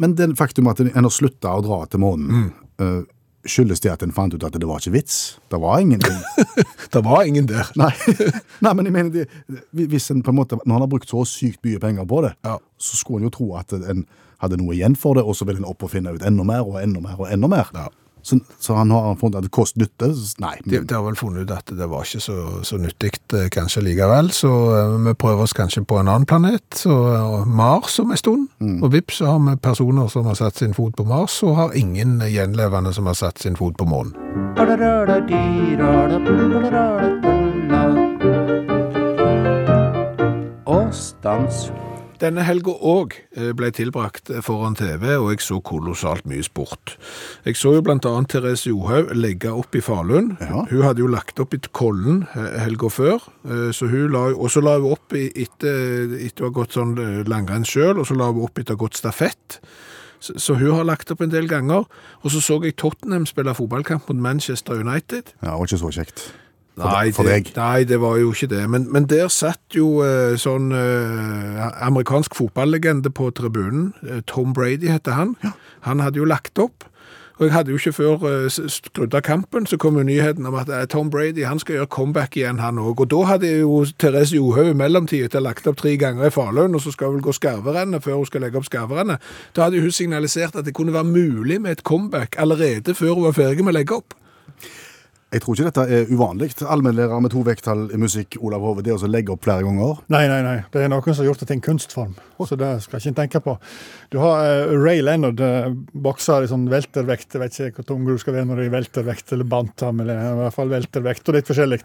Men det faktum at en har slutta å dra til månen, eh, skyldes det at en fant ut at det var ikke vits? Det var ingenting. Det var ingen der. Nei. Nei, men jeg mener, det, hvis en på en måte, når han har brukt så sykt mye penger på det, Ja. så skulle en jo tro at en hadde noe igjen for det, og så vil en opp og finne ut enda mer og enda mer og enda mer. Ja. Så, så han har funnet at det kost nytte? Nei. De, de har vel funnet ut at det var ikke så, så nyttig eh, kanskje likevel, så eh, vi prøver oss kanskje på en annen planet, så eh, Mars om en stund. Og vips så har vi personer som har satt sin fot på Mars, og har ingen gjenlevende som har satt sin fot på månen. Og stans. Denne helga òg ble tilbrakt foran TV, og jeg så kolossalt mye sport. Jeg så jo annet Therese Johaug legge opp i Falun. Ja. Hun hadde jo lagt opp i Kollen eh, helga før, eh, så hun la, og så la hun opp etter, etter å ha gått sånn eh, langrenn sjøl, og så la hun opp etter å ha gått stafett. Så, så hun har lagt opp en del ganger. Og så så jeg Tottenham spille fotballkamp mot Manchester United. Ja, det var ikke så kjekt. For, Nei, for det, nei, det var jo ikke det. Men, men der satt jo eh, sånn eh, amerikansk fotballegende på tribunen. Eh, Tom Brady heter han. Han hadde jo lagt opp. Og jeg hadde jo ikke før skrudd av kampen, så kom jo nyheten om at Tom Brady han skal gjøre comeback igjen, han òg. Og da hadde jo Therese Johaug i mellomtida lagt opp tre ganger i Falun, og så skal hun vel gå skarverennet før hun skal legge opp skarverennet. Da hadde hun signalisert at det kunne være mulig med et comeback allerede før hun var ferdig med å legge opp. Jeg tror ikke dette er uvanlig. Allmennlærer med to vekttall i musikk, Olav Hove, det å legge opp flere ganger. Nei, nei, nei. Det er noen som har gjort det til en kunstform. Så det skal jeg ikke tenke på. Du har uh, Ray Leonard, uh, bokser i sånn veltervekt. Jeg vet ikke hvor tung du skal være når du er i veltervekt eller bantam, eller i hvert fall veltervekt, og litt forskjellig.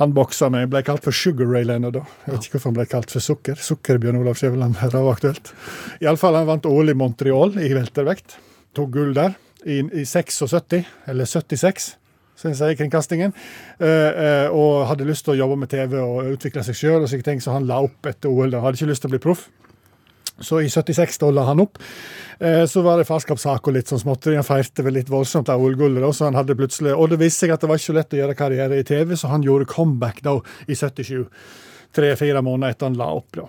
Han boksa med, ble kalt for Sugar Ray Leonard da. Jeg vet ikke hvorfor han ble kalt for Sukker. Sukker Bjørn Olav Skjæveland, det var aktuelt. Iallfall han vant OL i Montreal i veltervekt. Tok gull der i, i 76, eller 76 som jeg sier, kringkastingen, eh, eh, og hadde lyst til å jobbe med TV og utvikle seg sjøl, og slike ting, så han la opp etter OL. da. Hadde ikke lyst til å bli proff. Så i 76 da la han opp. Eh, så var det farskapssak og litt sånn småtteri. Han feirte vel litt voldsomt av OL-gullet, så han hadde plutselig Og det viste seg at det var ikke så lett å gjøre karriere i TV, så han gjorde comeback da i 77. Tre-fire måneder etter han la opp, da.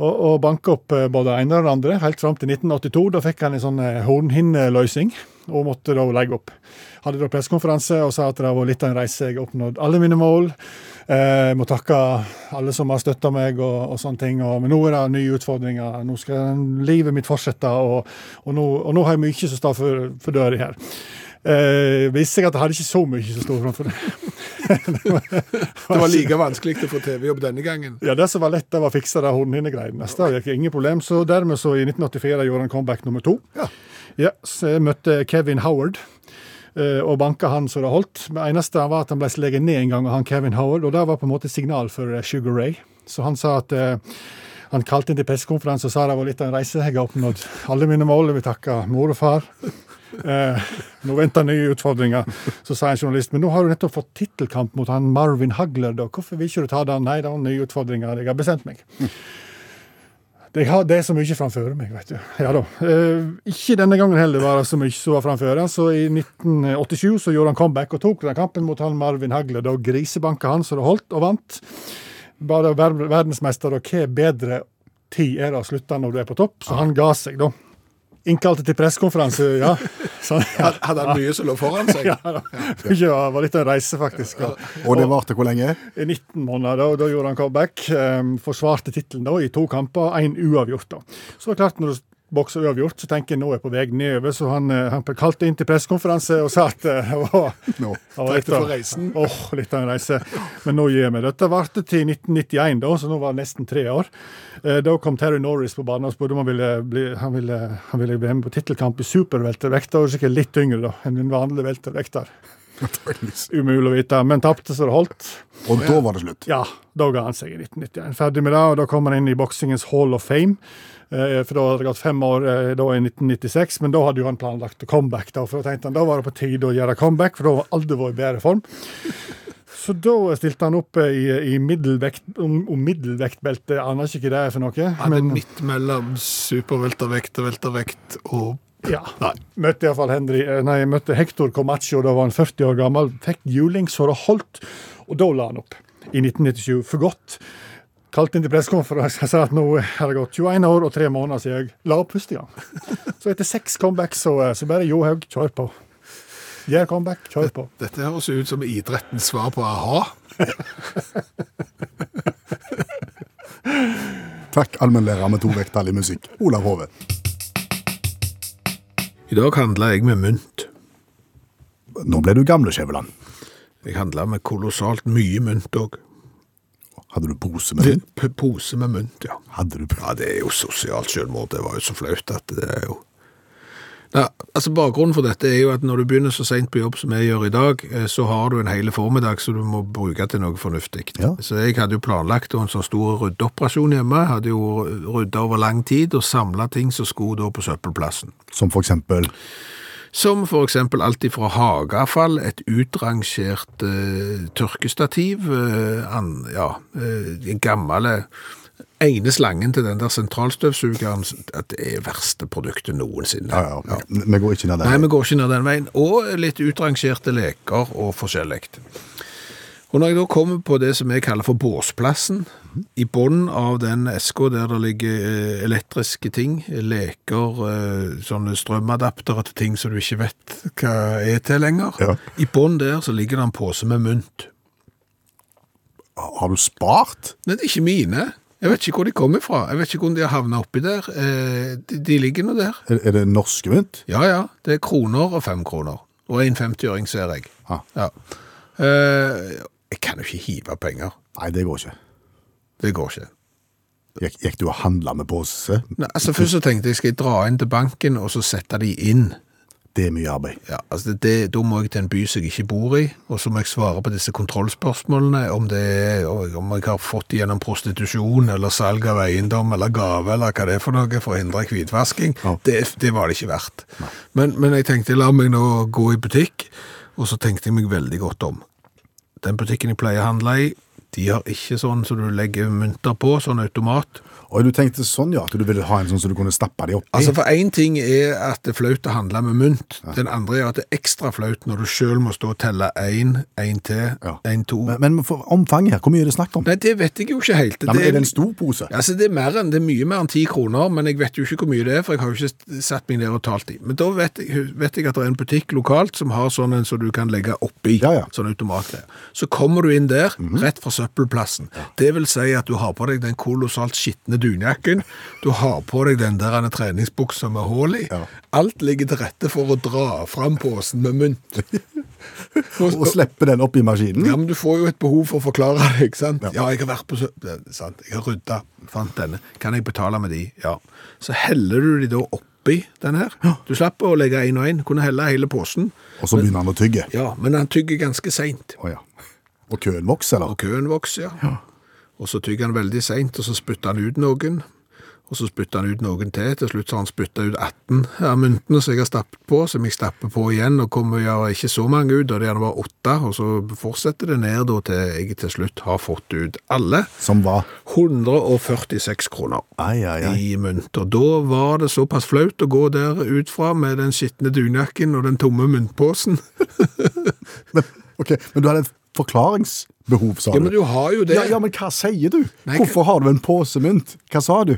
Og, og banka opp både ene og det andre, helt fram til 1982. Da fikk han en sånn hornhinneløsning, og måtte da legge opp. Hadde da pressekonferanse og sa at det var litt av en reise. Jeg har oppnådd alle mine mål. Jeg må takke alle som har støtta meg og, og sånne ting. Og, men nå er det nye utfordringer. Nå skal livet mitt fortsette, og, og, nå, nå har jeg mye som står for, for døra her. Eh, viste seg at jeg hadde ikke så mye som sto framfor det. Det var like vanskelig å få TV-jobb denne gangen. Ja, Det som var lett, det var å fikse det hornhinnegreiene. Det gikk ingen problem. Så dermed så i 1984 gjorde han comeback nummer to. Ja. så jeg møtte Kevin Howard. Eh, Og banka han så det holdt. Det eneste var at han ble sleget ned en gang av han Kevin Howard, og det var på en måte signal for eh, Sugar Ray. Så han sa at eh, han kalte inn til pressekonferanse og sa det var litt av en reise. Jeg har oppnådd alle mine mål. Vil takke mor og far. Eh, nå venter nye utfordringer. Så sa en journalist men nå har du nettopp fått tittelkamp mot han Marvin Hagler. Da. Hvorfor vil ikke du ta den? Nei, det er nye utfordringer. Jeg har bestemt meg. Det, er så mye framfor meg, vet du. Ja da. Eh, ikke denne gangen heller var det så mye som var framfor. Så i 1987 så gjorde han comeback og tok den kampen mot han Marvin Hagler. Da grisebanka han så det holdt, og vant. Bare verdensmester, og hva bedre tid er det å slutte når du er på topp? Så han ga seg, da. Innkalte til pressekonferanse, ja. Så, ja. Hadde han mye som lå foran seg? Ja, da. Det var litt av en reise, faktisk. Og, Og det varte hvor lenge? i 19 måneder, da, da gjorde han comeback. Um, forsvarte tittelen i to kamper, én uavgjort. da. Så det klart, når du bokser uavgjort, så tenker jeg nå er jeg på vei nedover. Så han, eh, han kalte inn til pressekonferanse og sa at eh, det var, Nå. litt for av- reisen. Åh, litt av en reise. Men nå gir meg. Dette varte til 1991, da, så nå var det nesten tre år. Eh, Da kom Terry Norris på banen og spurte om han ville, bli, han ville, han ville bli med på tittelkamp i superveltervekt. Da var sikkert litt yngre da, enn en vanlig veltervekter. Umulig å vite, men tapte så det holdt. Og da var det slutt. Ja, da ga han seg i 1991. Ferdig med det, og da kom han inn i boksingens Hall of Fame. Eh, For da hadde det gått fem år eh, da i 1996, men da hadde jo han planlagt comeback. Da, for da tenkte han da var det på tide å gjøre comeback, for da var aldri vært i bedre form. Så da stilte han opp eh, i, i middelvekt, om, om middelvektbelte. Aner ikke hva det er for noe. Han er men- midt mellom superveltervekt og veltervekt og Ja. Møtte iallfall Henry eh, Nei, jeg møtte Hector Comacho, da var han 40 år gammel. Fikk juling så det holdt, og da la han opp. I 1997. For godt. Kalte inn til pressekonferanse og sa at nå har det gått 21 år og tre måneder siden jeg la opp første gang. Så etter seks comebacks så, eh, så bare Johaug, kjør på. Gjør comeback, kjør på. Dette høres ut som idrettens svar på a-ha. Takk, allmennlærer med to vekttall i musikk. Olav Hove. I dag handla jeg med mynt. Nå ble du gamle, Skjæveland. Jeg handla med kolossalt mye mynt òg. Hadde du pose med mynt? Pose med mynt, ja. Hadde du Ja, det er jo sosialt selvmord. Det var jo så flaut at det er jo Nei, altså Bakgrunnen for dette er jo at når du begynner så seint på jobb som jeg gjør i dag, eh, så har du en hele formiddag som du må bruke til noe fornuftig. Ja. Så jeg hadde jo planlagt en sånn stor ryddeoperasjon hjemme. Hadde jo rydda over lang tid og samla ting som skulle da på søppelplassen. Som for eksempel Som for eksempel alt ifra hageavfall, et utrangert eh, tørkestativ, eh, an, ja, eh, en gammel ene slangen til den der sentralstøvsugeren, at det er verste produktet noensinne. Ja, ja. Vi går ikke ned Nei, vi går ikke ned den veien. Og litt utrangerte leker og forskjellig. Og når jeg da kommer på det som jeg kaller for båsplassen, i bunnen av den eska der det ligger eh, elektriske ting, leker, eh, sånne strømadaptere til ting som du ikke vet hva er til lenger, Ja. i bunnen der så ligger det en pose med mynt. Har du spart? Nei, det er ikke mine. Jeg vet ikke hvor de kommer fra. Jeg vet ikke hvordan de har havnet oppi der. Eh, de, de ligger nå der. Er, er det norske mynt? Ja, ja. Det er kroner og fem kroner. Og en 50-øring ser jeg. Ah. Ja. Eh, jeg kan jo ikke hive penger. Nei, det går ikke. Det går ikke. Gikk, gikk du og handla med pose? Nei, altså Først så tenkte jeg skal jeg dra inn til banken og så sette de inn. Det er mye arbeid. Ja, altså det, Da må jeg til en by som jeg ikke bor i, og så må jeg svare på disse kontrollspørsmålene. Om, det er, om jeg har fått gjennom prostitusjon eller salg av eiendom eller gave eller hva det er for noe for å hindre hvitvasking. Ja. Det, det var det ikke verdt. Men, men jeg tenkte la meg nå gå i butikk, og så tenkte jeg meg veldig godt om. Den butikken jeg pleier å handle i, de har ikke sånn som du legger mynter på, sånn automat. Og du tenkte sånn, ja, at du ville ha en sånn så du kunne stappe de oppi? Altså For én ting er at det er flaut å handle med mynt. Den andre er at det er ekstra flaut når du sjøl må stå og telle én, én til, Ja. én, to. men, men for omfanget her, hvor mye er det snakk om? Nei, det vet jeg jo ikke helt. Nei, men er det en stor pose? Altså, det er, mer enn, det er mye mer enn ti kroner, men jeg vet jo ikke hvor mye det er, for jeg har jo ikke satt meg ned og talt i. Men da vet jeg, vet jeg at det er en butikk lokalt som har sånn en som du kan legge oppi, Ja, ja. Sånn automatgreier. Så kommer du inn der, rett fra søppelplassen. Det vil si at du har på deg den kolossalt skitne dunjakken, du har på deg den der treningsbuksa med hull i. Ja. Alt ligger til rette for å dra fram posen med mynt. Og slippe den opp i maskinen? Ja, men du får jo et behov for å forklare det, ikke sant? Ja, jeg har vært på Sant, jeg har rydda, fant denne. Kan jeg betale med de? Ja. Så heller du de da oppi den her. Du slipper å legge en og en. Kunne helle hele posen. Og så begynner han å tygge? Ja, men han tygger ganske seint. Oh, ja. Og køen vokser, eller? Og køen vokser, ja. Og så tygger han veldig seint, og så spytter han ut noen. Og så spytta han ut noen til. Til slutt har han spytta ut 18 av myntene som jeg har stappet på, som jeg stapper på igjen, og kommer gjøre ikke så mange ut, og det gjerne bare åtte, og så fortsetter det ned da til jeg til slutt har fått ut alle. Som var 146 kroner Ai, ai, ai. i mynt. Og da var det såpass flaut å gå der ut fra med den skitne dunjakken og den tomme myntposen. Men, okay, men du hadde et forklaringsbehov, sa du? Ja, men du har jo det. Ja, ja, men hva sier du? Nei, Hvorfor har du en pose mynt? Hva sa du?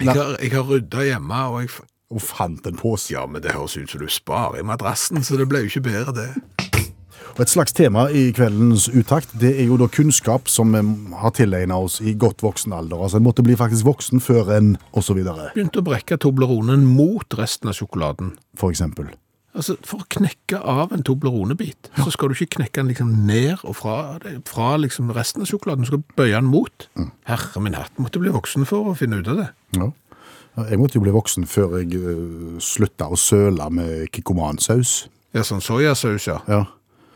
Jeg har, jeg har rydda hjemme, og jeg Og fant en pose. Ja, men det høres ut som du sparer i madrassen, så det ble jo ikke bedre, det. Og Et slags tema i kveldens uttakt, det er jo da kunnskap som vi har tilegnet oss i godt voksen alder. Altså en måtte bli faktisk voksen før en, videre, Begynte å brekke Tobleronen mot resten av sjokoladen. for eksempel. Altså, For å knekke av en Toblerone-bit, så skal du ikke knekke den liksom ned og fra, fra liksom resten av sjokoladen. Du skal bøye den mot. Herre min hatt, måtte bli voksen for å finne ut av det. Ja. Jeg måtte jo bli voksen før jeg uh, slutta å søle med kikkomansaus. Ja, sånn soyasaus, ja. Ja.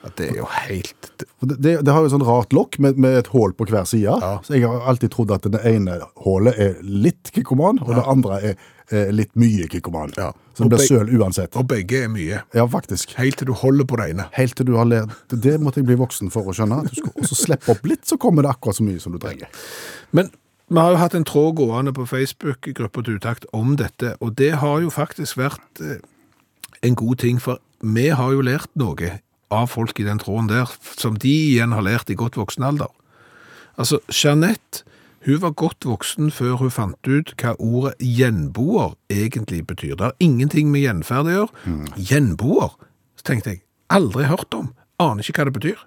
Ja, Det er jo helt Det, det, det har jo sånn rart lokk med, med et hull på hver side. Ja. Så jeg har alltid trodd at det ene hullet er litt kikkoman, og det andre er, er litt mye kikkoman. Ja. Så det blir søl uansett. Og begge er mye. Ja, faktisk. Helt til du holder på det ene. Helt til du har lært Det måtte jeg bli voksen for å skjønne. Og du skal også slippe opp litt, så kommer det akkurat så mye som du trenger. Men vi har jo hatt en tråd gående på Facebook-gruppa til Utakt om dette, og det har jo faktisk vært eh, en god ting, for vi har jo lært noe av folk i den tråden der, som de igjen har lært i godt voksen alder. Altså, Jeanette, hun var godt voksen før hun fant ut hva ordet gjenboer egentlig betyr. Det har ingenting med gjenferd å gjøre. Gjenboer, så tenkte jeg, aldri hørt om, aner ikke hva det betyr.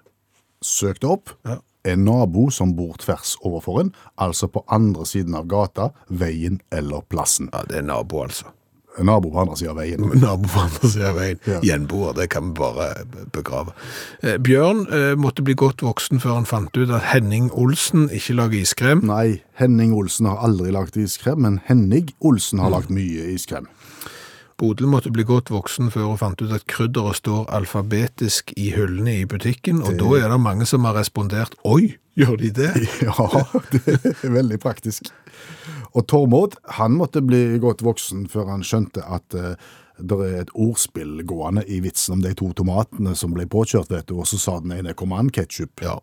Søk det opp. Ja. En nabo som bor tvers overfor en, altså på andre siden av gata, veien eller plassen. Ja, det er nabo, altså. Nabo på andre sida av veien. Nabo på andre sida av veien. Ja. Gjenboer, det kan vi bare begrave. Eh, Bjørn eh, måtte bli godt voksen før han fant ut at Henning Olsen ikke lager iskrem. Nei, Henning Olsen har aldri lagt iskrem, men Henning Olsen har lagt mye iskrem. Bodil måtte bli godt voksen før hun fant ut at krydderet står alfabetisk i hyllene i butikken, og da er det mange som har respondert Oi, gjør de det? Ja, det er veldig praktisk. Og Tormod, han måtte bli godt voksen før han skjønte at uh, det er et ordspill gående i vitsen om de to tomatene som ble påkjørt, vet du, og så sa den ene command ketchup. Ja.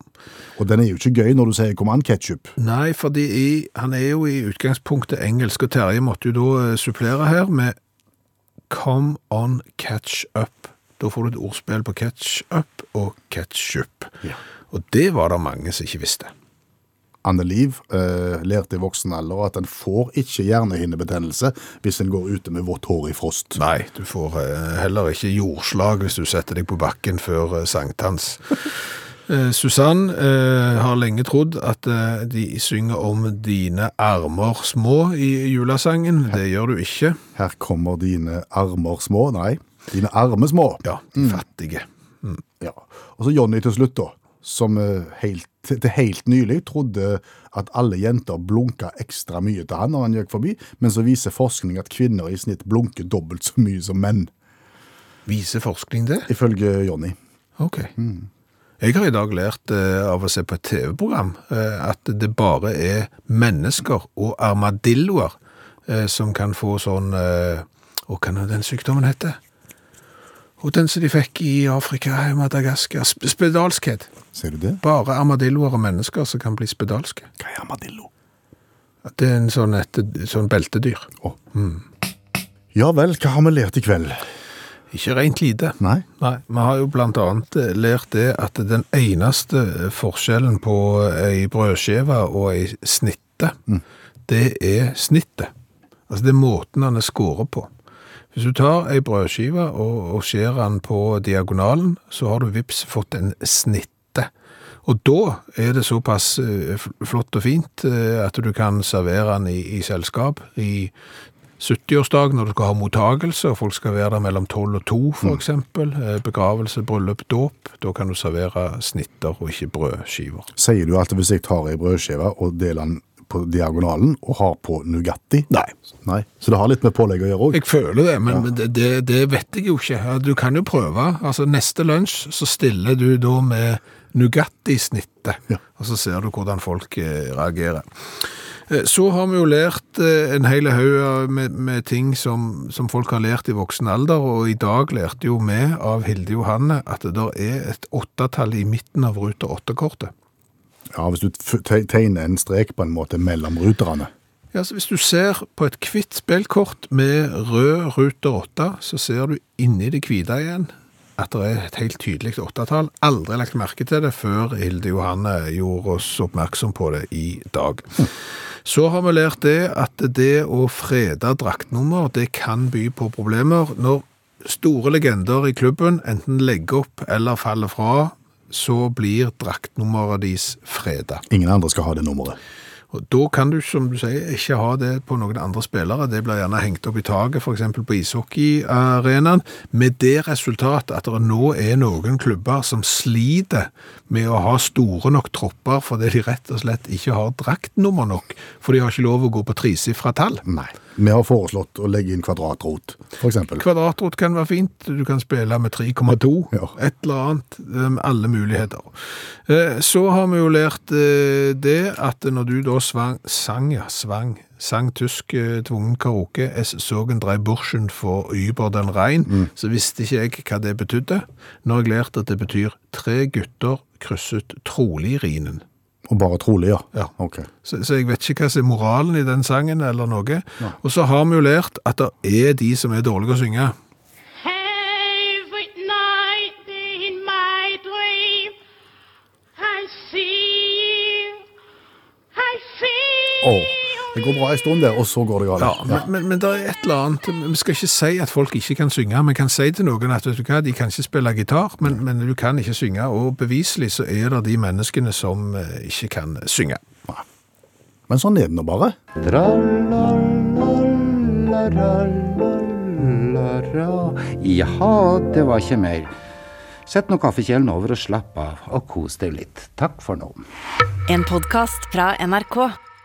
Og den er jo ikke gøy når du sier command ketchup. Nei, fordi i, han er jo i utgangspunktet engelsk, og Terje måtte jo da eh, supplere her med Come on, catch up. Da får du et ordspill på catch up og ketchup. Ja. Og det var det mange som ikke visste. Anne Liv eh, lærte i voksen alder at en får ikke hjernehinnebetennelse hvis en går ute med vått hår i frost. Nei, du får eh, heller ikke jordslag hvis du setter deg på bakken før eh, sankthans. Eh, Susann eh, har lenge trodd at eh, de synger om dine armer små i julesangen. Det gjør du ikke. Her kommer dine armer små. Nei, dine armer små. Ja, de fattige. Ja. Og så Jonny til slutt, da. Som eh, helt, til helt nylig trodde at alle jenter blunka ekstra mye til han når han gikk forbi, men så viser forskning at kvinner i snitt blunker dobbelt så mye som menn, Viser forskning det? ifølge Jonny. Ok. Jeg har i dag lært eh, av å se på et TV-program eh, at det bare er mennesker og armadilloer eh, som kan få sånn Hva kan den sykdommen hete? Og den som de fikk i Afrika, i Madagaskar. sp- Spedalskhet. Ser du det? Bare armadilloer og mennesker som kan bli spedalske. Hva er armadillo? Det er en sånn, et, sånn beltedyr. Å. Ja vel, hva har vi lært i kveld? Ikke rent lite. Nei? Nei, vi har jo blant annet eh, lært det at den eneste forskjellen på ei brødskive og ei snitte, det er snittet. Altså det er måten han er skåret på. Hvis du tar ei brødskive og, og skjærer den på diagonalen, så har du vips fått en snitte. Og da er det såpass eh, flott og fint eh, at du kan servere den i, i selskap i 70-årsdag når du skal ha mottagelse, og folk skal være der mellom 12 og 2 for eksempel, eh, begravelse, bryllup, dåp, da kan du servere snitter og ikke brødskiver. Sier du at hvis jeg tar ei brødskive og deler den på diagonalen og har på Nugatti? Nei. Nei. Så det har litt med pålegg å gjøre òg? Jeg føler det, men ja. det, det, vet jeg jo ikke. Du kan jo prøve. Altså Neste lunsj så stiller du da med Nugatti-snittet, Ja. og så ser du hvordan folk eh, reagerer. Eh, Så har vi jo lært eh, en hel haug med, med ting som, som folk har lært i voksen alder, og i dag lærte jo vi av Hilde Johanne at det der er et åttetall i midten av ruter åtte-kortet. Ja, Hvis du tegner en strek på en måte mellom ruterne. Ja, så Hvis du ser på et hvitt spillkort med rød ruter åtte, så ser du inni det hvite igjen at det er et helt tydelig åttetall. Aldri lagt merke til det før Hilde Johanne gjorde oss oppmerksom på det i dag. Så har vi lært det at det å frede draktnummer, det kan by på problemer. Når store legender i klubben enten legger opp eller faller fra, så blir draktnummeret deres freda. Ingen andre skal ha det nummeret. Og da kan du, som du sier, ikke ha det på noen andre spillere. Det blir gjerne hengt opp i taket, f.eks. på ishockeyarenaen, med det resultat at det nå er noen klubber som sliter med å ha store nok tropper fordi de rett og slett ikke har draktnummer nok, for de har ikke lov å gå på tresifra tall. Nei. Vi har foreslått å legge inn kvadratrot, eksempel. Kvadratrot kan være fint. Du kan spille med 3,2. Ja. Et eller annet. eh, Alle muligheter. Eh, Så har vi jo lært eh, det at når du da svang, sang, ja, svang, sang tysk eh, tvungen karaoke, es sogen drei Burschen for über den Rhein, så visste ikke jeg hva det betydde. Nå har jeg lært at det betyr tre gutter krysset trolig Rhinen. Og bare trolig, ja. Ja. Okay. Så, så jeg vet ikke hva som er moralen i den sangen eller noe. Og så har vi jo lært at det er de som er dårlige å synge. Every det går bra en stund det, og så går det galt. Ja, men, men, men det er et eller annet Vi skal ikke si at folk ikke kan synge. Vi kan si til noen at vet du hva, de kan ikke spille gitar, men, men du kan ikke synge. Og beviselig så er det de menneskene som eh, ikke kan synge. Men sånn er det nå bare. Jaha, det var ikke mer. Sett nå kaffekjelen over og slapp av, og kos deg litt. Takk for nå. En podkast fra NRK.